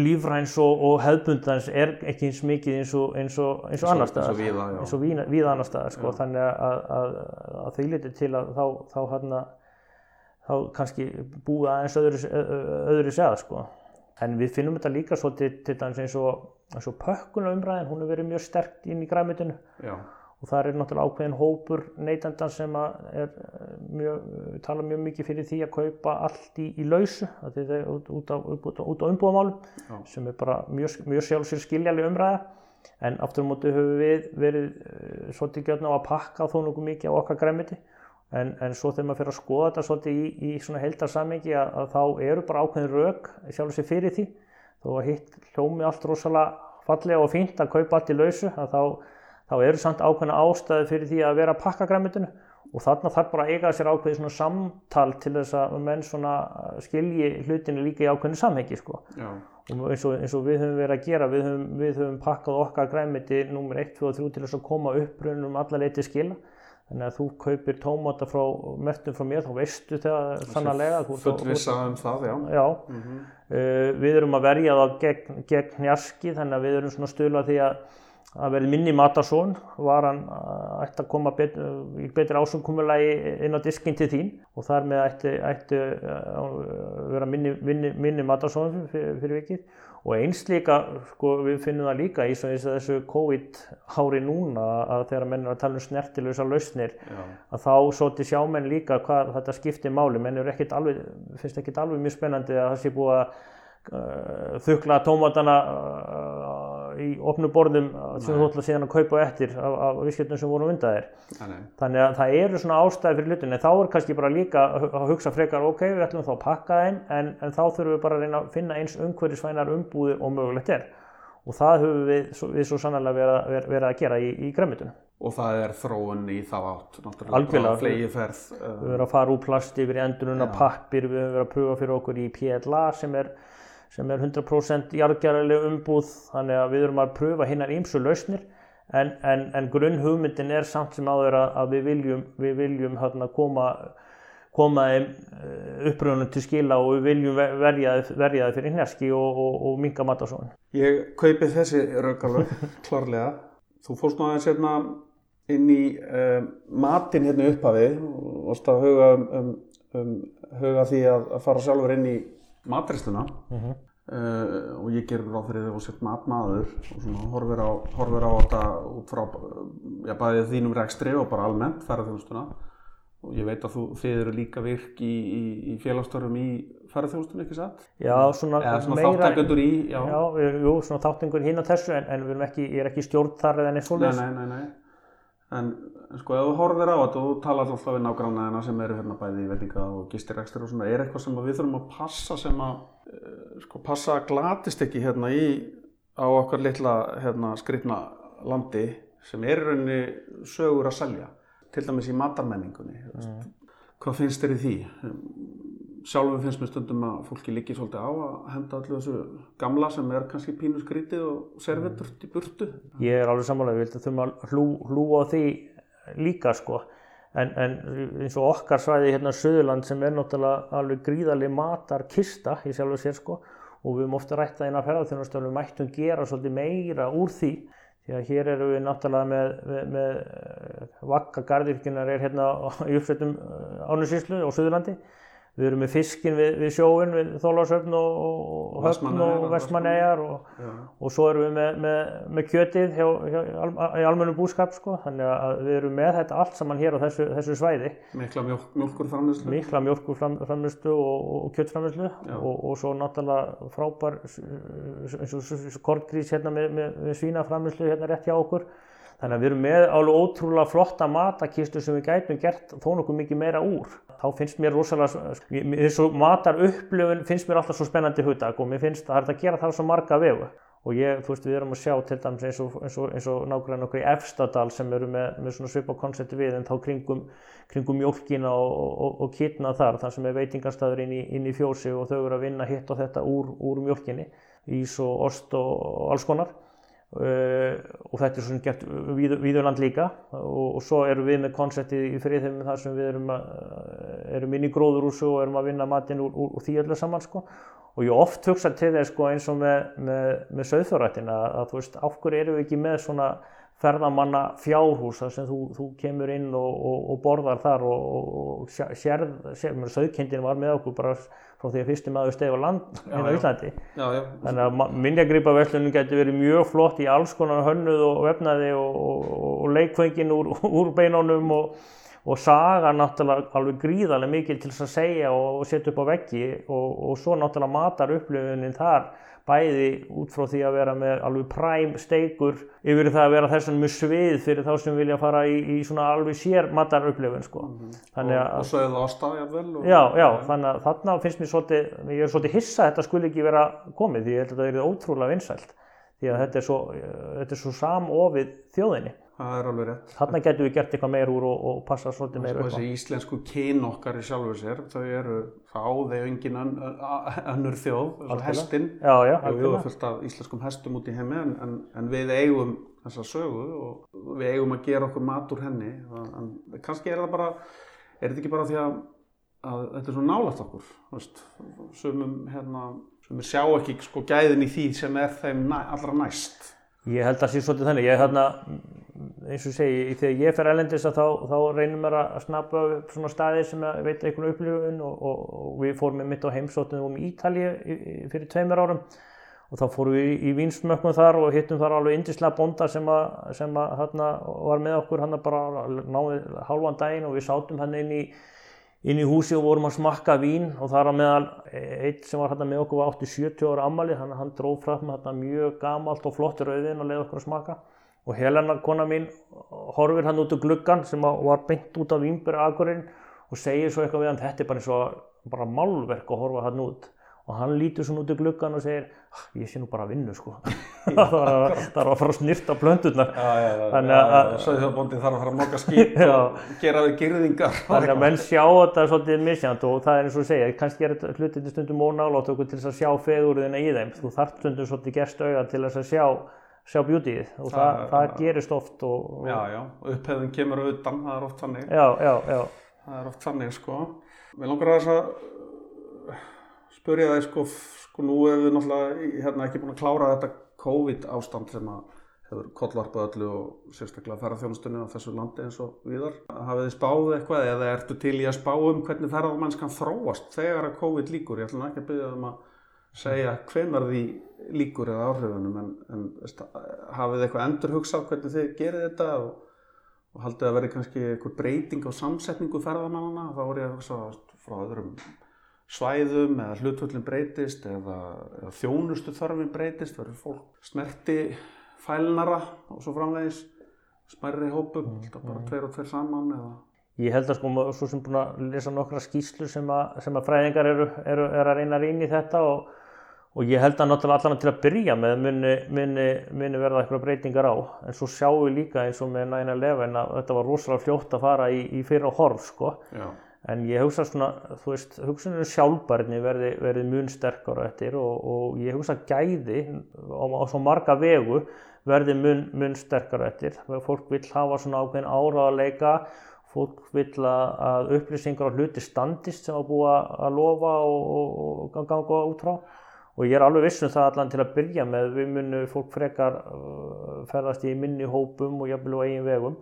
lífræns og, og hefðbundans er ekki eins mikið eins og, eins og, eins og annar staðar, eins og víða, víða annar staðar sko. þannig að, að, að því litur til að þá, þá, hérna, þá kannski búið aðeins öðru, öðru segða sko. En við finnum þetta líka svo til, til dæmis eins og, og pökkuna umræðin, hún hefur verið mjög sterkt inn í græmitinu og það er náttúrulega ákveðin hópur neytandan sem er mjög, tala mjög mikið fyrir því að kaupa allt í, í lausu, það er út, út á, á, umbúðamálum sem er bara mjög, mjög sjálfsvegar skiljaleg umræða. En aftur á mótu höfum við verið uh, svolítið gjörna á að pakka þó nokkuð mikið á okkar græmiti En, en svo þegar maður fyrir að skoða þetta svolítið í, í svona heldarsammingi að, að þá eru bara ákveðin rauk sjálf sér fyrir því. Þó að hitt hljómi allt rosalega fallega og fínt að kaupa allt í lausu þá, þá eru samt ákveðina ástæði fyrir því að vera að pakka græmitinu og þarna þarf bara að eiga sér ákveði svona samtal til þess að menn svona skilji hlutinu líka í ákveðinu samhengi sko. og eins og, eins og við höfum verið að gera, við höfum, við höfum pakkað okkar græmiti nummer 1, 2 og 3 til þess að koma upprunum alla leiti skila Þannig að þú kaupir tómata frá mertum frá mér, þá veistu það sannlega. Fullvisa um það, já. Já, mm -hmm. uh, við erum að verja það gegn, gegn njarski, þannig að við erum svona stöðla því að að verði minni matarsón, var hann ætti að koma bet, í betri ásumkumulagi inn á diskinn til þín og þar með ætti, ætti að vera minni, minni, minni matarsón fyrir, fyrir vikið og eins líka, sko, við finnum það líka í þessu COVID-hári núna að þegar menn er að tala um snertilösa lausnir Já. að þá sóti sjámenn líka hvað þetta skiptir máli, menn alveg, finnst ekkert alveg mjög spennandi að það sé búið að uh, þukla tómatana uh, í opnu borðum sem þú ætla síðan að kaupa eftir af, af visskjöldum sem voru undan þér. Þannig að það eru svona ástæði fyrir hlutin en þá er kannski bara líka að hugsa frekar ok, við ætlum þá að pakka þeim en, en þá þurfum við bara að reyna að finna eins umhverfisvænar umbúðir og mögulegt er. Og það höfum við, við svo sannlega verið, verið að gera í, í græmitunum Og það er þróun í þá átt, náttúrulega, flegiferð. Við höfum verið að fara úr plasti yfir í enduruna pappir, við höfum verið að pröfa fyrir okkur í PLA sem er sem er 100% jarðgjaraleg umbúð þannig að við erum að pröfa hinnar ímsu lausnir en, en, en grunn hugmyndin er samt sem áður að, að við viljum, við viljum hérna, koma, koma eh, uppröðunum til skila og við viljum verja það fyrir hnerski og, og, og minga matasóðin. Ég kaupi þessi raugalög [LAUGHS] klárlega. Þú fórst nú aðeins hérna inn í um, matin hérna upphafi og varst að huga, um, um, um huga því að, að fara sjálfur inn í matristluna uh -huh. uh, og ég gerur ráð fyrir því að setja matmaður og svona horfir á, horfir á þetta út frá já, bæðið þínum rekstri og bara almennt ferðarþjónustuna og ég veit að þú, þið eru líka virk í, í, í félagstörum í ferðarþjónustunni, ekki satt? Já, svona, Eða svona meira, þáttengundur í, já. Já, jú, svona þáttengur hinn á þessu en, en ekki, ég er ekki stjórn þar eða neitt svolítið. Nei, nei, nei, nei. En sko ef þú horfir á þetta og talar alltaf við nágrannaðina sem eru hérna bæði í veitinga og gistirekstur og svona, er eitthvað sem við þurfum að passa sem að, sko passa að glatist ekki hérna í á okkar litla hérna skrifna landi sem er í rauninni sögur að selja, til dæmis í matarmenningunni. Mm. Hvað finnst þér í því? Sjálfum finnst mér stundum að fólki líki svolítið á að henda allir þessu gamla sem er kannski pínu skrítið og serveturt í burtu. Ég er alveg við þurfum að hlú, hlúa því líka sko. En, en eins og okkar svæði hérna Suðurland sem er náttúrulega alveg gríðarlega matarkista í sjálfu sér sko og við höfum ofta rætt það inn á ferðarþjónustöfum við mættum gera svolítið meira úr því. Því að hér eru við náttúrulega með, með, með vakka gardirkjunar er hérna í uppsveitum ánusíslu á Suðurlandi Við erum með fiskin við, við sjóin, við Þólarsöfn og, og Höfn og Vestmannegar og, og svo erum við með, með, með kjötið hjá, hjá, í almennu búskap sko. Þannig að við erum með þetta allt saman hér á þessu, þessu svæði. Mikla mjölkurframlýslu. Mikla mjölkurframlýslu og, og kjöttframlýslu og svo náttúrulega frábær eins og kortgrís hérna með, með svínaframlýslu hérna rétt hjá okkur. Þannig að við erum með alveg ótrúlega flotta matakistu sem við gætum gert þó nokkuð mikið meira úr. Þá finnst mér rosalega, þessu matarupplöfun finnst mér alltaf svo spennandi hugdag og mér finnst að það er að gera það svo marga vegu. og ég, þú veist, við erum að sjá til dæmis eins og, og, og nákvæmlega nokkur í Efstadal sem eru með, með svona svipa konsepti við en þá kringum, kringum mjólkina og, og, kitna þar, þar sem er veitingarstaður inn í, inn í fjósi og þau eru að vinna hitt og þetta úr, úr mjólkinni, ís og ost og alls konar. Uh, og þetta er svona gert við, viðurland líka. Og, og svo erum við með konseptið í friðheimum þar sem við erum, að, erum inn í gróðurúsu og erum að vinna matinn úr, úr, úr því öllu saman sko. Og ég oft hugsa til þess sko eins og með, með, með söðfjörrættin að, að þú veist, af hverju erum við ekki með svona ferðamanna fjárhús þar sem þú, þú kemur inn og, og, og borðar þar og, sérð, sérð söðkindin var með okkur bara frá því að fyrstum aðeins stegi á land hérna á Íslandi. Já, já. Þannig að minnjagripaverslunum getur verið mjög flott í alls konar hönnuð og vefnaði og leikfengin úr, [LAUGHS] úr beinónum og og saga náttúrulega alveg gríðarlega mikil til þess að segja og setja upp á veggi og, og svo náttúrulega matar upplifunin þar bæði út frá því að vera með alveg præm steikur yfir það að vera þess vegna mjög svið fyrir þá sem vilja fara í, í svona alveg sér matar upplifun sko. Mm -hmm. og, og svo er það ástafjafvel og... Já, já, þannig að þarna finnst mér svolítið, ég er svolítið hissa að þetta skulle ekki vera komið því ég held að þetta er ótrúlega vinsælt því að þetta er svo, þetta er svo samofið þjóðinni Það er alveg rétt. Þarna getur við gert eitthvað meir úr og, og passa svolítið meir upp á. Þessi íslensku kyn okkar í sjálfu sér, þau eru áðið engin önnur þjóð, alveg. Við erum fullt af íslenskum hestum út í heimi en, en, en við eigum þessa sögu og við eigum að gera okkur mat úr henni. En kannski er það bara, er þetta ekki bara því að, að þetta er svo nálagt okkur, veist, sumum hérna, sumir sjá ekki sko gæðin í því sem er þeim næ, allra næst. Ég held að sé svolítið þannig, ég er hérna eins og segi, þegar ég fer ælendis þá, þá reynum við að snappa upp svona staði sem að veita einhvern upplifun og, og, og við fórum með mitt á heimsóttunum um Ítalið fyrir tveimur árum og þá fórum við í, í vinsmökkum þar og hittum þar alveg indislega bonda sem að, sem að hérna var með okkur. Hann bara náði hálfan daginn og við sátum hann inn í inn í húsi og vorum að smakka vín og þar á meðal eitt sem var hérna með okkur var 80-70 ára ammali þannig að hann dróð fram hérna mjög gamalt og flott rauðin og leiði okkur að smaka. Og Helena, kona mín, horfir hann út úr gluggan sem var beint út af Vínbjörn Akurinn og segir svo eitthvað við hann, þetta er bara eins og bara málverk að horfa hann út og hann lítur svona út úr gluggan og segir ah, ég sé nú bara [LAUGHS] [LAUGHS] að vinna sko. Það var að fara að snýrta plöndurnar þannig að Söðhjóðbóndin þarf að fara að moka skýt [LAUGHS] og gera við gerðingar þannig að menn sjá þetta svolítið misjant og það er eins og segja, kannski er þetta hlutið stundum ónálátt okkur til þess að sjá fegurðina í þeim. Þú þarf stundum svolítið gerst auða til þess að sjá sjá bjútið og það, það, það gerist oft og, og Já, já, upphefðin kemur auðan, það er oft þannig. Já, já, já. Það er oft þannig, sko Spurja það, sko, sko nú hefur við náttúrulega hérna, ekki búin að klára þetta COVID ástand sem að hefur kollvarpað öllu og sérstaklega ferðarþjónustunni á þessu landi eins og viðar. Hafið þið spáð eitthvað eða ertu til í að spá um hvernig ferðarmannskan þróast þegar að COVID líkur? Ég ætlum ekki að byggja um að segja hvenar því líkur eða áhrifunum en, en hafið eitthvað endur hugsað hvernig þið gerir þetta og, og haldið að verði kannski eitthvað breyting á samsetningu ferðamannana þá voru ég að hugsa frá öðrum svæðum eða hlutvöldin breytist eða, eða þjónustu þarfin breytist verður fólk snerti fælnara og svo framvegis smærri hópum, mm, bara mm. tveir og tveir saman eða Ég held að sko, svo sem búin að lesa nokkra skýslu sem að, sem að fræðingar eru, eru, eru að reyna að reyna í þetta og og ég held að náttúrulega allan til að byrja með muni, muni, muni verða eitthvað breytingar á en svo sjáum við líka eins og með 9-11 að þetta var rosalega fljótt að fara í, í fyrra horf sko Já. En ég hugsa svona, þú veist, hugsunum sjálfbarni verði, verði mun sterkar á þetta og, og ég hugsa gæði á, á svo marga vegu verði mun, mun sterkar á þetta fólk vil hafa svona ákveðin áraðarleika fólk vil að upplýsingar á hluti standist sem að búa að lofa og, og, og ganga út frá. Og ég er alveg vissum það allan til að byrja með við munum fólk frekar uh, ferðast í minni hópum og jafnvel á eigin vegum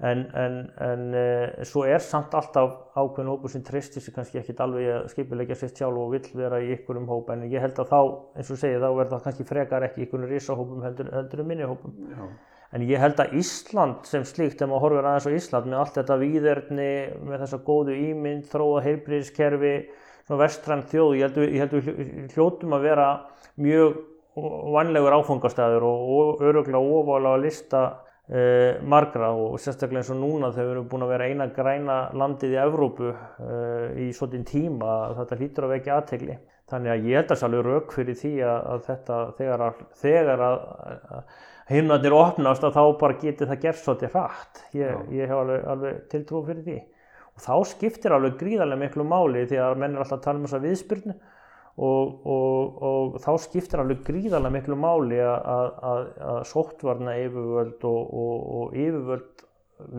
en, en, en uh, svo er samt alltaf ákveðin hópur sem tristir sig kannski ekkit alveg að skipilegja sér sjálf og vill vera í ykkurum hóp en ég held að þá, eins og segja, þá verður það kannski frekar ekki ykkurum risahópum heldur, heldur um minni hópum Já. en ég held að Ísland sem slíkt, ef maður horfir aðeins á Ísland með allt þetta výðerni, með þessa góðu ímynd, þróa heilbríðiskerfi vestræn þjóð, ég held, ég held við hljótum að vera mjög vanlegur áfangastæður og öruglega óválega að lista uh, margra og sérstaklega eins og núna við erum búin að vera eina græna landið í Evrópu uh, í svolítinn tíma að þetta hlýtur að vekja aðtegli. Þannig að ég held að það alveg rauk fyrir því að, að þetta þegar að, þegar að, að himnarnir opnast að þá bara geti það gert svolítið hratt. Ég, ég hef alveg, alveg tiltrú fyrir því. Og þá skiptir alveg gríðarlega miklu máli því að menn er alltaf að tala um þessa viðspyrnu og, og, og þá skiptir alveg gríðarlega miklu máli að, að, að sóttvarna yfirvöld og, og yfirvöld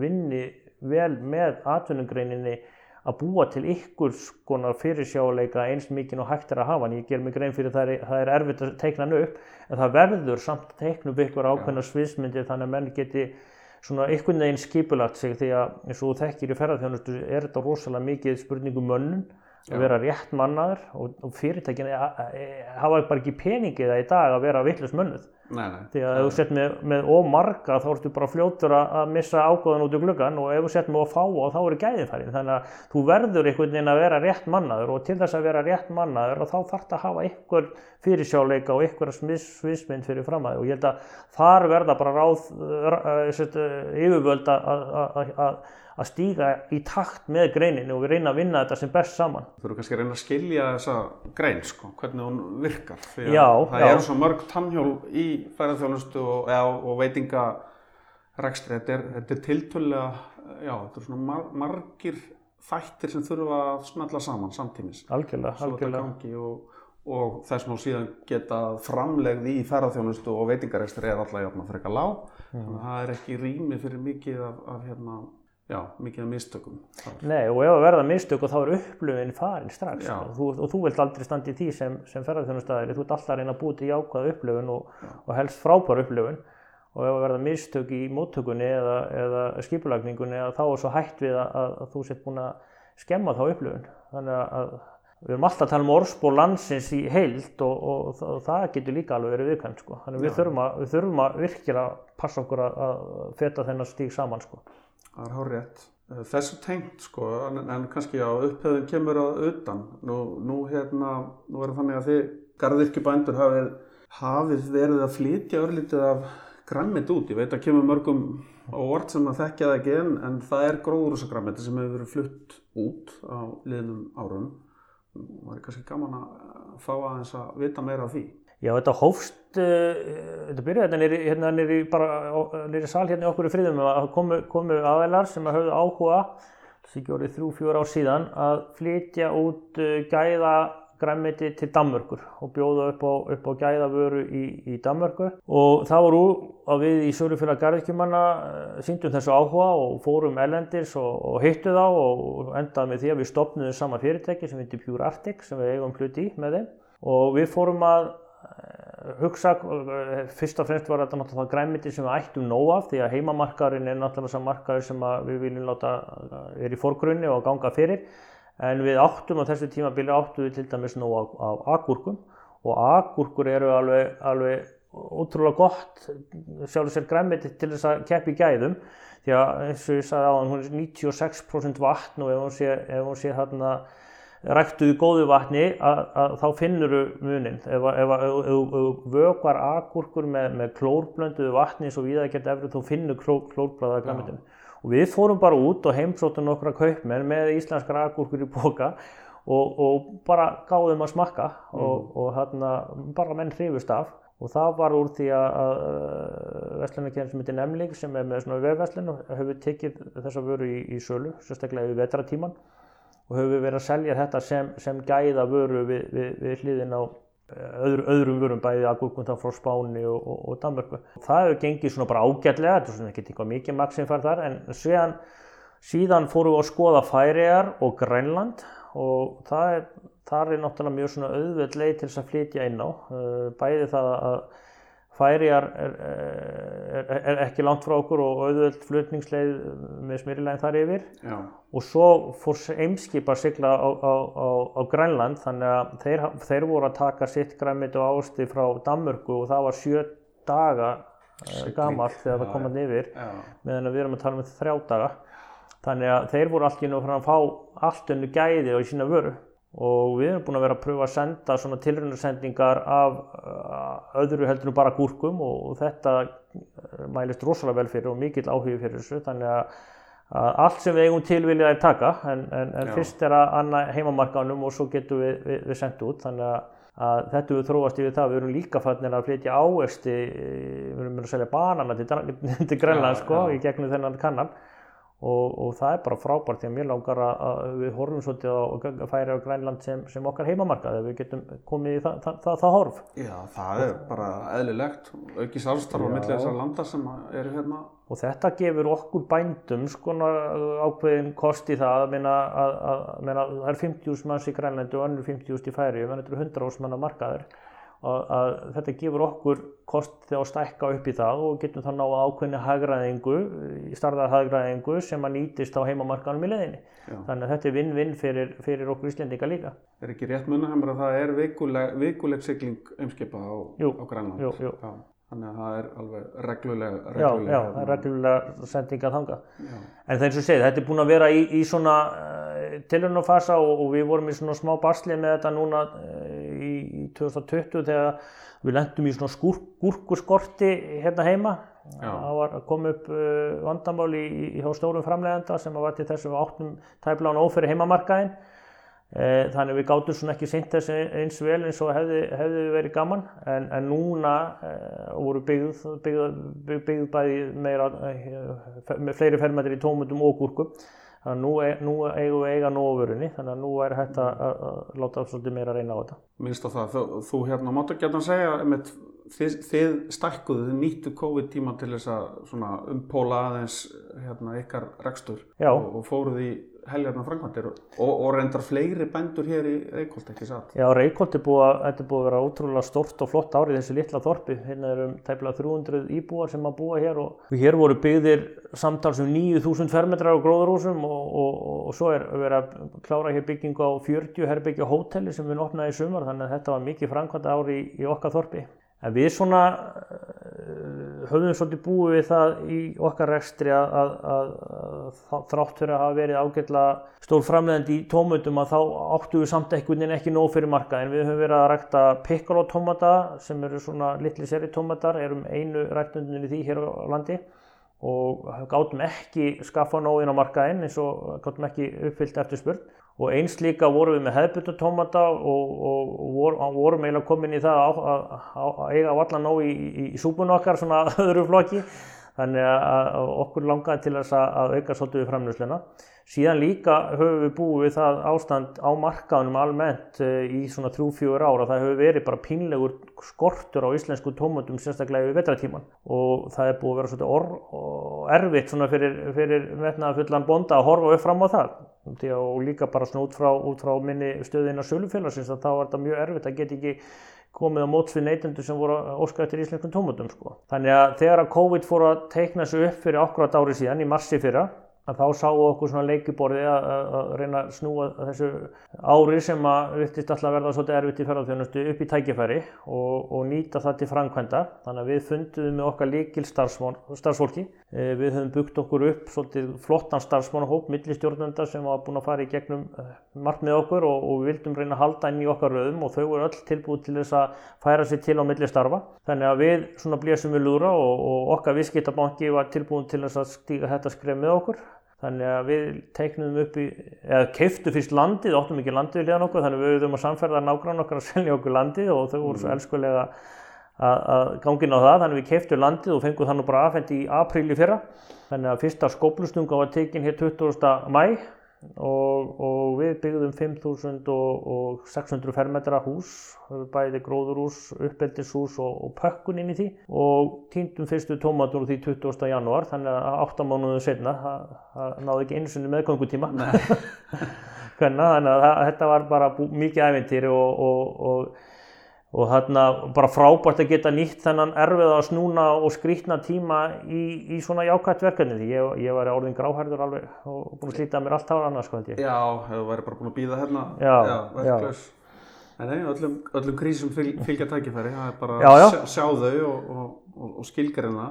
vinni vel með atvinnugreininni að búa til ykkur skonar fyrirsjáleika eins mikið og hægt er að hafa en ég ger mig grein fyrir það er, það er erfitt að teikna hann upp en það verður samt að teikna upp ykkur ákveðna sviðsmyndir þannig að menn geti svona einhvern veginn skipulagt sig því að eins og þekkir í ferðarþjónustu er þetta rosalega mikið spurningum mönnun að vera rétt mannaður og, og fyrirtækin e, e, hafa bara ekki peningið það í dag að vera vittlust nei. því að ef þú sett með, með ómarga þá ertu bara fljótur að missa ágóðan út í gluggan og ef þú sett með ófáa þá eru gæðin farin. Þannig að þú verður einhvern veginn að vera rétt mannaður og til þess að vera rétt mannaður þá þarf það að hafa einhver fyrirsjáleika og einhver sviðsmynd fyrir framæði og ég held að þar verða bara ráð yfirvöld að að stíga í takt með greininu og við reyna að vinna þetta sem best saman. Þú eru kannski að reyna að skilja þessa grein, sko, hvernig hún virkar. Að Já, það já. eru svo mörg tannhjól í færaþjónustu og, og veitingarekstri. Þetta er, er tiltölulega, já, þetta er svona mar margir þættir sem þurfa að smella saman samtímis. Algjörlega, algjörlega. gangi og, og þess má síðan geta framlegð í ferðarþjónustu og veitingarekstri er alltaf jafn að frekar lág. Þannig að það er ekki rými fyrir mikið af, af hérna, já, mikið af mistökum. þar. Nei, og ef að verða mistök og þá er upplöfin farin strax sko. þú, og þú vilt aldrei standa í því sem, sem ferðarþjónustæðir, þú ert alltaf að reyna að búa til jákvæða upplöfun og, og helst frábæra upplöfun og ef að verða mistök í móttökunni eða, eða skipulagningunni að þá er svo hætt við að, að, að þú sett búin að skemma þá upplöfun þannig að, að við erum alltaf að tala um orðspor landsins í heild og, og, og, það- það getur líka alveg verið viðkvæmt sko. þannig að við þurfum að, við þurfum að virkilega passa okkur að, að feta þennan stíg saman sko. Það er hár rétt. Þessu tengt sko, en, en kannski á upphefðin kemur að utan. Nú, nú hérna, nú er það þannig að þið garðirkjubændur hafið, hafið verið að flytja örlítið af grammit út. Ég veit að kemur mörgum á orð sem að þekkja það ekki en, en það er gróðurúsagrammiti sem hefur verið flutt út á liðnum árum. Það er kannski gaman að fá aðeins að vita meira af því. Já, þetta hófst, þetta byrjaði þetta nýri, hérna nýri, bara, á- nýri sal hérna okkur í friðum að komu, komu aðeinar sem að höfðu áhuga, þessi ekki orðið þrjú, fjóra ár síðan, að flytja út uh, gæða græmmiti til Danmörkur og bjóða upp á, upp á gæðavöru í, í Danmörku. Og það voru að við í Sörufélag Garðkjumanna síndum þessu áhuga og fórum ellendis og, og hittu þá og endaði með því að við stopnuðum sama fyrirtæki sem heitir Pure Arctic sem við eigum hluti í með þeim. Og við fórum að eh, hugsa, eh, fyrst og fremst var þetta náttúrulega græmiti sem við ættum nóg af því að heimamarkaðurinn er náttúrulega sá markaður sem við viljum láta eh, er í forgrunni og ganga fyrir. En við áttum á þessu tímabili áttum við til dæmis nóg af, af agúrkum og agúrkur eru alveg, alveg ótrúlega gott sjálfur sér græmiti til þess að keppi gæðum. Því að eins og ég sagði á hún er 96% vatn og ef hún sé, ef hún sé hérna ræktuð í góðu vatni að, að þá finnur þú munin ef, ef vökvar agúrkur með, með klórblönduðu vatni eins og við að geta efrið þú finnur kló, klórblæða græmitinu og við fórum bara út og heimsóttum nokkra kaupmenn með íslenskar agúrkur í boka og, og bara gáðum að smakka og, og hérna bara menn hrifust af. Og það var úr því að, að verslunarkjæðin sem heitir Nemling sem er með svona vefverslun og hefur tekið þessa vöru í, í sölu, sérstaklega við vetratíman og höfum við verið að selja þetta sem, sem gæða vöru við, við, við hliðin á eh, öðru, öðrum vörum, bæði agurkum þá frá Spáni og, og, og Danmörku. Það hefur gengið svona bara ágætlega, þetta er svona ekki eitthvað mikið maks sem fær þar, en síðan, síðan fórum við að skoða Færiðar og Grænland og það er, þar er náttúrulega mjög svona auðveld leið til þess að flytja inn á. Eh, Bæði það að Færiðar er, er, er ekki langt frá okkur og auðveld flutningsleið með smyrilegin þar yfir. Já, og svo fór eimskip að sigla á, á, á, á Grænland þannig að þeir, þeir voru að taka sitt græmit og ásti frá Danmörku og það var sjö daga Sigling. gamalt þegar það Já, kom hann yfir já, meðan við erum að tala um þetta þrjá daga. Þannig að þeir voru allt í nú frá að fá allt önnu gæði og í sína vöru og við erum búin að vera að pröfa að senda svona tilraunarsendingar af uh, öðru heldur en bara gúrkum og, þetta uh, mælist rosalega vel fyrir og mikill áhugi fyrir þessu. Þannig að, allt sem við eigum til vilja er taka en, en, en fyrst er að anna heimamarkaðunum og svo getum við, við, við sendt út. Þannig að, þetta við þróast yfir það. Við erum líka fannir að flytja ávexti við erum að selja banana til, [LAUGHS] til Grænland Já, sko í gegnum þennan kannan og, og það er bara frábært því að mér langar að, að við horfum svolítið að færi á Grænland sem, sem okkar heimamarkað ef við getum komið í það, það, það, það horf Já, það er bara eðlilegt, aukið samstarf á Já. milli þessar landa sem eru hérna. og þetta gefur okkur bændum skona ákveðin kost í það að meina að, að, að meina, það er 50.000 manns í Grænlandi og önnur 50.000 í færi og þetta eru 100.000 manna markaður og að þetta gefur okkur kost þegar að stækka upp í það og getum þá náða ákveðni hagræðingu, í starðar hagræðingu sem að nýtist á heimamarkaðanum í leðinni. Já. Þannig að þetta er vinn-vinn fyrir, fyrir okkur Íslendinga líka. Er ekki rétt munna sem að það er vikuleg, vikuleg sigling umskipa á, Jú, á Grænland? jú, jú. Já, þannig að það er alveg regluleg, Já, regluleg. já, það er reglulega sendinga þangað. Já, En það er eins og segið, þetta er búin að vera í, í svona uh, tilhörnufasa og, og við vorum í svona smá basli með þetta núna uh, 2020 þegar við lendum í svona skúr, gúrkuskorti hérna heima. Það var að koma upp uh, vandamál í, í, hjá stórum framleiðenda sem var til þess að við áttum tæplega á ófyrir heimamarkaðinn. Eh, Þannig við gátum svona ekki sint þessi eins vel eins og hefði, hefði verið gaman en, en núna eh, voru byggð, byggð, byggð, bæði meira, eh, með fleiri fermetri í tómutum og gúrkum þannig að nú, e, nú eigum við eiga nógu vörunni þannig að nú er hægt að, að, að láta svolítið meira reyna á þetta. minnst á það. Þú, þú hérna máttu ekki að segja, einmitt, þið, þið stækkuðu, þið nýttu COVID-tíma til þess að umpóla aðeins hérna, ykkar rekstur og, og fóruð í heljarnar framkvæmdir og, og reyndar fleiri bændur hér í Reykholt, ekki satt? Já, Reykholt er búið að, þetta er búið að vera ótrúlega stórt og flott árið þessu litla þorpi. Hérna er um tæplega 300 íbúar sem að búa hér og hér voru byggðir samtals um 9000 fermetrar á gróðurhúsum og, og, og, svo er verið að klára hér byggingu á 40 herbyggja hóteli sem við opnaði í sumar þannig að þetta var mikið framkvæmda ári í, í okkar þorpi. En við svona uh, höfum svolítið búið við það í okkar rekstri að, að, að, að þrátt fyrir að hafa verið ágætlega stór framleiðandi í tómutum að þá áttu við samt einhvern veginn ekki nóg fyrir marka en við höfum verið að rækta piccolo tómata sem eru svona litli seri tómatar, erum einu ræktundinni því hér á landi og gátum ekki skaffa nóg inn á markaðinn eins og gátum ekki uppfyllt eftir spurn og eins líka vorum við með hefðbundu tómata og, og, og vor, vorum eiginlega komin í það að, eiga allan nóg í, í, í súpun okkar svona [LAUGHS] öðru flokki þannig að, okkur langaði til þess að, auka svolítið við framlýsluna síðan líka höfum við búið við það ástand á markaðunum almennt eh, í svona 3-4 ára það hefur verið bara pínlegur skortur á íslensku tómatum sérstaklega yfir vetratíman og það er búið að vera svolítið or, og erfitt svona fyrir, fyrir metnaðafullan bonda að horfa upp fram á það. Og líka bara svona út frá, út frá minni stöðina sölufélagsins að þá var þetta mjög erfitt að geta ekki komið á móts við neytendur sem voru að óska eftir íslenskum tómatum sko. Þannig að þegar að COVID fór að teikna sig upp fyrir akkurat ári síðan í marsi fyrra að þá sáu okkur svona leikiborði að, að, að reyna að snúa þessu ári sem að virtist alltaf að verða svolítið erfitt í ferðarþjónustu upp í tækifæri og, og nýta það til framkvæmda. Þannig að við funduðum með okkar líkil starfsfólki. Eh, Við höfum byggt okkur upp svolítið flottan starfsmannahóp, millistjórnenda sem var búin að fara í gegnum eh, margt með okkur og, og við vildum reyna að halda inn í okkar röðum og þau voru öll tilbúið til þess að færa sér til á millistarfa. Þannig að við svona blésum við lúra og, og okkar viðskiptabanki var tilbúin til þess að stíga þetta skref með okkur. Þannig að við teiknum upp í, eða keiftu fyrst landið, óttum ekki landið við liðan okkur, þannig að við auðvum að samferða nágrann okkar að selja okkur landið og þau voru svo elskulega að, gangin á það, þannig að við keiftum landið og fengum það nú bara afhengt í apríl í fyrra. Þannig að fyrsta skóplustunga var tekin hér 20. mæ og, og við byggðum 5600 fermetra hús, bæði gróðurhús, uppeldishús og, og pökkun inn í því og týndum fyrstu tómatur úr því 20. janúar, þannig að 8 mánuðum setna, það, náði ekki einu sinni meðgöngutíma. Hvernig, [LAUGHS] þannig að þetta var bara mikið ævintýri og, og, og þarna bara frábært að geta nýtt þennan erfiða að snúna og skrýtna tíma í, í svona jákvæmt verkefni því ég, ég var orðin gráhærður alveg og búin að slíta mér allt ára annars sko held ég. Já, þú væri bara búin að býða hérna Já, verklaus. En nei, öllum, öllum krísum fyl, fylgja tækifæri, það er bara Já, já. að sjá, sjá þau og, og, og, og skilgarina.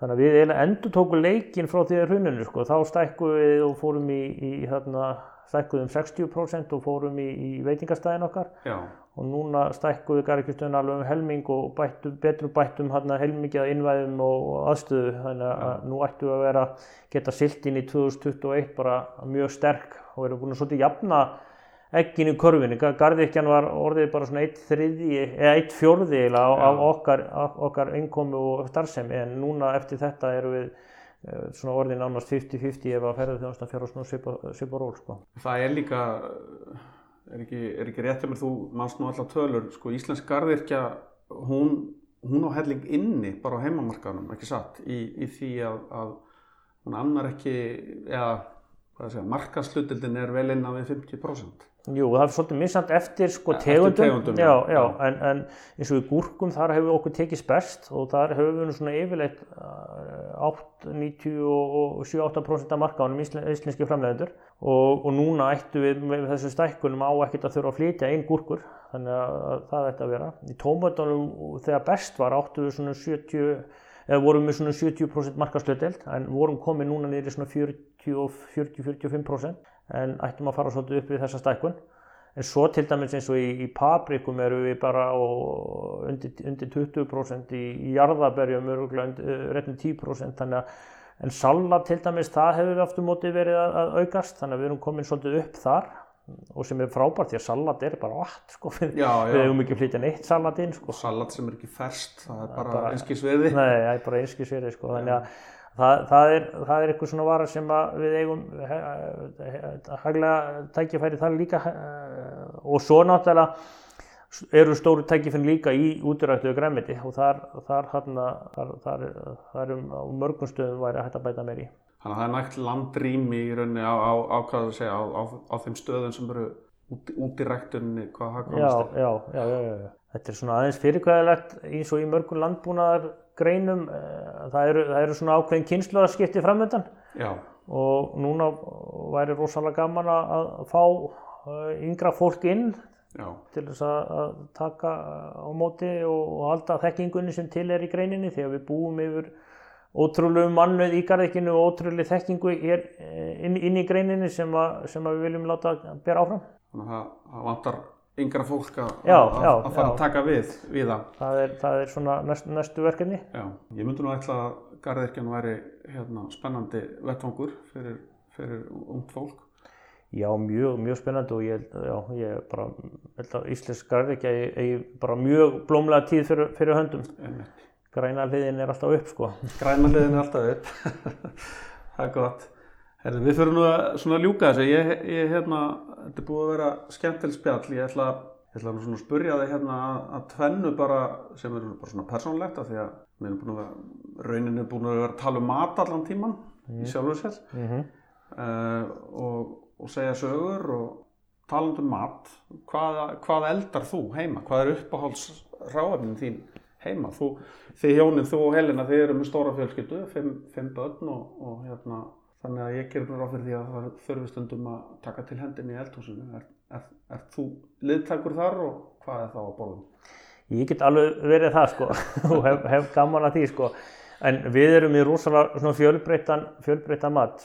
Þannig að við endur tóku leikin frá því að hruninu sko, þá stækkuðum við og fórum í, í hérna, stækkuðum 60% og fórum í, í veitingastæðin okkar. Já, og núna stækkuðu garðirkjustöðun alveg um helming og bættum, betur bættum helmingið að innvæðum og, aðstöðu. Þannig að nú ættum við að vera geta silt inn í 2021 bara mjög sterk og erum búin að svolítið jafna ekkin í körfinni. Garðirkjan var orðið bara svona eitt þriði eða eitt á, á Já. okkar, okkar innkomi og starfsemi. En núna eftir þetta erum við svona orðið nánast 50-50 ef að ferðarþjónustan fer á svona svipa, ról sko. það er líka, er ekki, er ekki rétt hjá mér, þú manst nú alltaf tölur, sko Íslensk garðirkja, hún, hún á helling inni bara á heimamarkaðunum, ekki satt, í, í því að, að hún annar ekki, eða, hvað að segja, markaðslutildin er vel innan við 50%. Jú, það er svolítið missamt eftir sko tegundum, tegundum, já, já. já, en, en eins og í gúrkum þar hefur okkur tekist best og þar hefur við svona yfirleitt uh, 8, 90 og og 7-8% af markaðunum íslenski framleiðendur og, og núna ættu við með þessu stækkunum á ekkert að þurfa að flytja einn gúrkur þannig að það ætti að vera. Í tómatunum þegar best var áttu við svona 70 eða vorum við svona 70% markaðslutdeild en vorum komið núna niður í svona 40 og 40-45% en ættum að fara svolítið upp við þessa stækkun. En svo til dæmis eins og í, í paprikum eru við bara undir, undir 20% í, í jarðaberjum örgulega undir, réttin 10% þannig að en salat til dæmis það hefur við aftur mótið verið að, að aukast þannig að við erum komin svolítið upp þar og sem er frábært því að salat er bara vatn sko, [LAUGHS] við, hefum ekki flytja neitt salat inn sko. Salat sem er ekki ferst, það er bara, einskisverði. Nei, það er bara einskisverið sko. Þannig að það, það, er, það er eitthvað svona vara sem að við eigum haglega tækifæri þar líka eh, og svo náttúrulega eru stóru tækifæri líka í útiræktuðu græmiti og þar, þar, þar, þar, um, mörgum stöðum væri hægt að bæta meir í. Þannig að það er nægt landrými í rauninni á, á, á segja, á, á, á þeim stöðum sem eru út, út í ræktunni, hvað það Já, komast já, já, já, já, já. Þetta er svona aðeins fyrirkvæðilegt eins og í mörgum landbúnaðar greinum. Það eru, það eru svona ákveðin kynsluðarskipti framöndan. Já, og núna væri rosalega gaman að fá eh, yngra fólk inn já, til þess að taka á móti og, halda þekkingunni sem til er í greininni því að við búum yfir ótrúlegu mannuð í garðekinu og ótrúlega þekkingu er eh, inn, inn í greininni sem, að, sem að við viljum láta bera áfram. þannig að það vantar yngra fólk að, fara að taka við, við það. Það er, það er svona næst, næstu verkefni. Já, ég myndi nú ætla að garðirkjan væri hérna, spennandi vettvangur fyrir, fyrir ungt fólk. Já, mjög, mjög spennandi og ég, já, ég er bara, held að íslensk garðekja eigi bara mjög blómlega tíð fyrir, fyrir höndum. Græna hliðin er alltaf upp sko. Græna hliðin er alltaf upp. [LAUGHS] það er gott. Herri, við fyrir nú að svona ljúka þessu. Ég, ég, hérna, þetta er búið að vera skemmtileg spjall. Ég ætla, ég ætla nú svona að spurja þig hérna að, að tvennu bara, sem er bara svona persónlegt af því að við erum búin að vera, rauninni búin að vera að tala um mat allan tíman í sjálfur sér Mm -hmm. uh, og, og segja sögur og talandi um mat. Hvað, hvað eldar þú heima? Hvað er uppáhalds ráefnin þín heima? Þú, þið hjónið, þú og Helena, þið eru með stóra fjölskyldu, fimm, fimm börn og, og hérna, þannig að ég gerir ráð fyrir því að það þurfi stundum að taka til hendinni í eldhúsinu. Er, er, er þú liðtækur þar og hvað er þá að borðum? Ég get alveg verið það sko [LAUGHS] og hef, hef gaman að því sko. En við erum í rosalega svona fjölbreyttan, fjölbreyttan mat,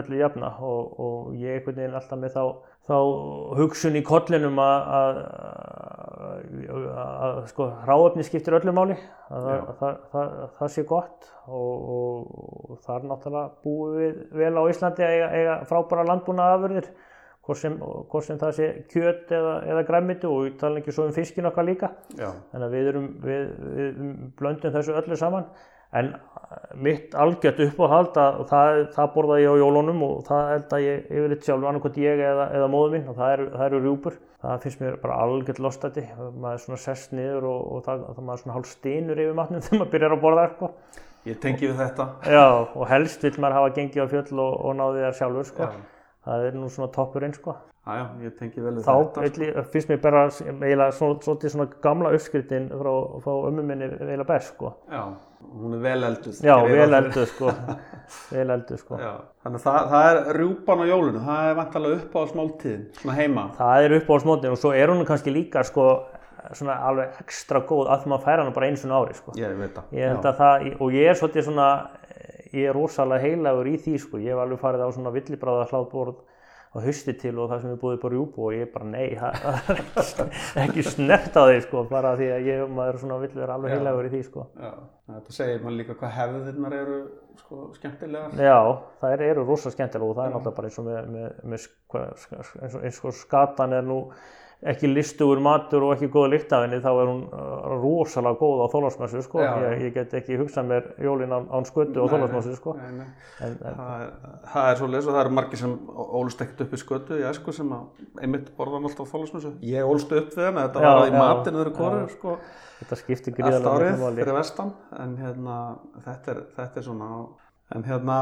öllu jafna og, og ég er alltaf með þá, þá hugsun í kollinum að, sko ráöfni skiptir öllu máli, að, Já. að, það, það, það sé gott og, og, og þar náttúrulega búum við vel á Íslandi að eiga, eiga frábæra landbúnaðafurðir hvort sem, sem það sé kjöt eða, eða græmiti og við tala ekki svo um fiskin okkar líka. Þannig að við, erum, við, við blöndum þessu öllu saman en mitt algjört uppáhald að það, það borða ég á jólunum og það held að ég yfirleitt sjálf annarkvæmt ég eða, eða móður mín og það eru, það eru rjúpur það finnst mér bara algjört lostæti maður er svona sest niður og, og það, það maður er svona hálf steinur yfir matnum [LAUGHS] þegar maður byrjar að borða sko. ég tengi við þetta. Já, og helst vill maður hafa gengið á fjöll og, og náði þar sjálfur sko. Það er nú svona toppurinn sko. Já, já, þá þetta. eitli, finnst mér bara eiginlega svona, svona, svona gamla uppskriftin frá, frá ömmu minni eiginlega best sko. Hún er vel elduð. Já, vel elduð sko. [LAUGHS] vel elduð sko. Já, þannig að það, það er rjúpan á jólinu, það er vantalega upp á smáltíðin, svona heima. Það er upp á smótin og svo er hún kannski líka sko, svona alveg ekstra góð að maður færa hana bara einu svona ári sko. Ég veit það. Ég það, og ég er svolítið svona, ég er rosalega heilagur í því sko, ég hef alveg farið á svona villibráða hláðborð á hausti til og það sem er búið upp á rjúbu og ég er bara nei, það er ekki- ekki snert á því sko, bara því að ég, maður er svona vill vera alveg heilagur í því sko. Já, þetta segir mann líka hvað hefðirnar eru sko, skemmtilegar. Já, það eru rosa skemmtilega og það er náttúrulega bara eins og með, með, með eins og skatan er nú ekki listugur matur og ekki góða lyktafinni þá er hún uh, rosalega góð á þólarsmessu sko. Ég, ég get ekki hugsað mér jólin án, án skötu á þólarsmessu sko. Það, það er svo leys og það eru margir sem ólust ekkert upp í skötu í æsku sem að einmitt borðan alltaf þólasmessu. Ég ólst upp við hana, þetta Já, var í matinu þeirra já. korur sko, allt árið fyrir vestan en hérna þetta er, þetta er svona en hérna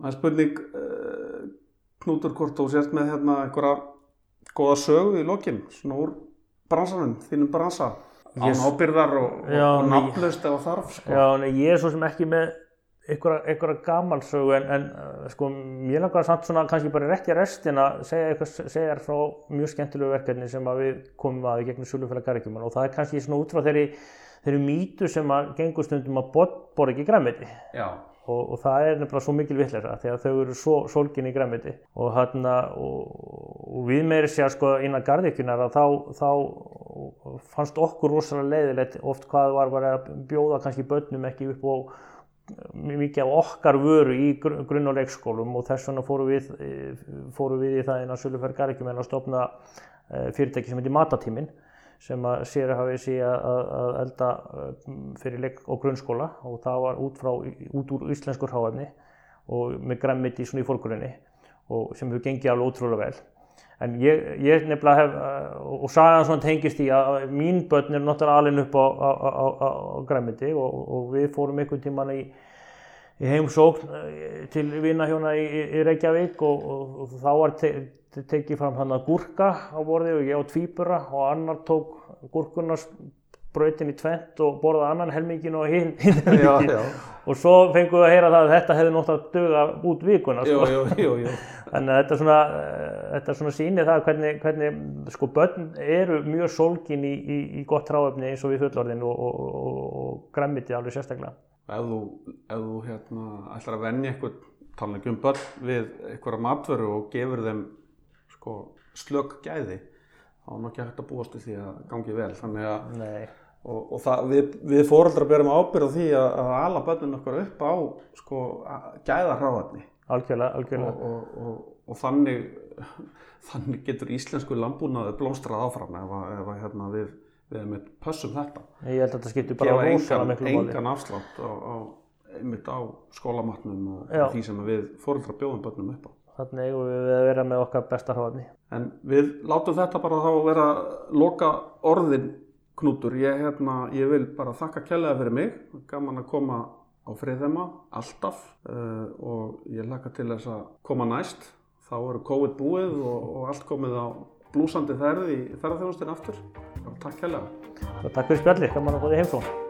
það er spurning uh, Knútur hvort þú sért með hérna einhverja góða sögu í lokin svona úr bransanum, þínum bransa án Ég- ábyrðar og, og, og nafnlaust það þarf sko. Já, nei, ég er svo sem ekki með einhverja, gamalsögu en, en uh, sko, mér langar samt svona kannski bara í restin að segja eitthvað, segja þér frá mjög skemmtilegu verkefni sem að við komum að í gegnum Sölufélag Garðekjumann og það er kannski svona út frá þeirri, þeirri mýtu sem að gengur stundum að borða ekki græmiti Já, og, og það er nefnilega svo mikil vitleisa því að þau eru svo sólgin í græmiti og, hérna, og, og við meiri sér sko innan garðekjunar að þá, þá fannst okkur rosalega leiðilegt oft hvað var að bjóða kannski börnum ekki upp á mikið af okkar vöru í gr- grunn- og leikskólum. Og þess vegna fórum við, eh, fórum við í það innan Söluferð Garðekjumenn að stofna eh, fyrirtæki sem heitir Matatíminn sem að sér hafið sé að, að- að elda eh, fyrir leik og grunnskóla og það var út, frá, út úr íslenskur háefni og með græmmiti í fórgrunni og sem hefur gengið alveg ótrúlega vel. En ég, ég nefnilega hef, eh, og sagan svona tengist í að mín börn eru náttúrulega alveg upp á, á, á, á, græmmiti og, og við fórum einhvern tíman í, í heimsókn eh, til vinahjóna í, í- í Reykjavík og, og, og þá var tekið fram hann að gúrka á borði og ég á tvíbura og annar tók gúrkunar brautin í tvent og borðaði annan helmingin og hinn helmingin og svo fengum við að heyra það að þetta hefði nátt að döga út vikuna sko. jú, jú, jú. þannig að þetta svona, þetta svona sýnir það hvernig, hvernig sko börn eru mjög sólgin í, í, í gott ráefni eins og við fullorðin og, og, og, og græmmiti alveg sérstaklega ef þú, ef þú hérna, ætlar að venja eitthvað tala ekki um börn við einhverja matvöru og gefur þeim sko, slök gæði þá er nokkið hægt að búast við því að gangi vel þannig að og, og það, við, við fóreldrar berum ábyrð á því að, að ala börnin okkar upp á sko, gæða hráðarni algjörlega, algjörlega. og, og, og þannig þannig getur íslensku landbúnaður blómstrað áfram ef, að- ef að, hérna, við, við einmitt pössum þetta ég held að þetta skiptir bara rosalega miklu máli engan afslátt á, á, einmitt á skólamatnum og, Já. því sem við fóreldrar bjóðum börnum upp á. Þannig eigum við að vera með okkar besta ráefni En við látum þetta bara þá vera loka orðin knútur. Ég, hérna, ég vil bara þakka kærlega fyrir mig. Gaman að koma á friðema alltaf uh, og ég laka til þess að koma næst. Þá eru COVID búið og, og allt komið á blúsandi þærð í þærðarþjónustin aftur. Takk kærlega. Takk fyrir spjalli, gaman að góði heimsón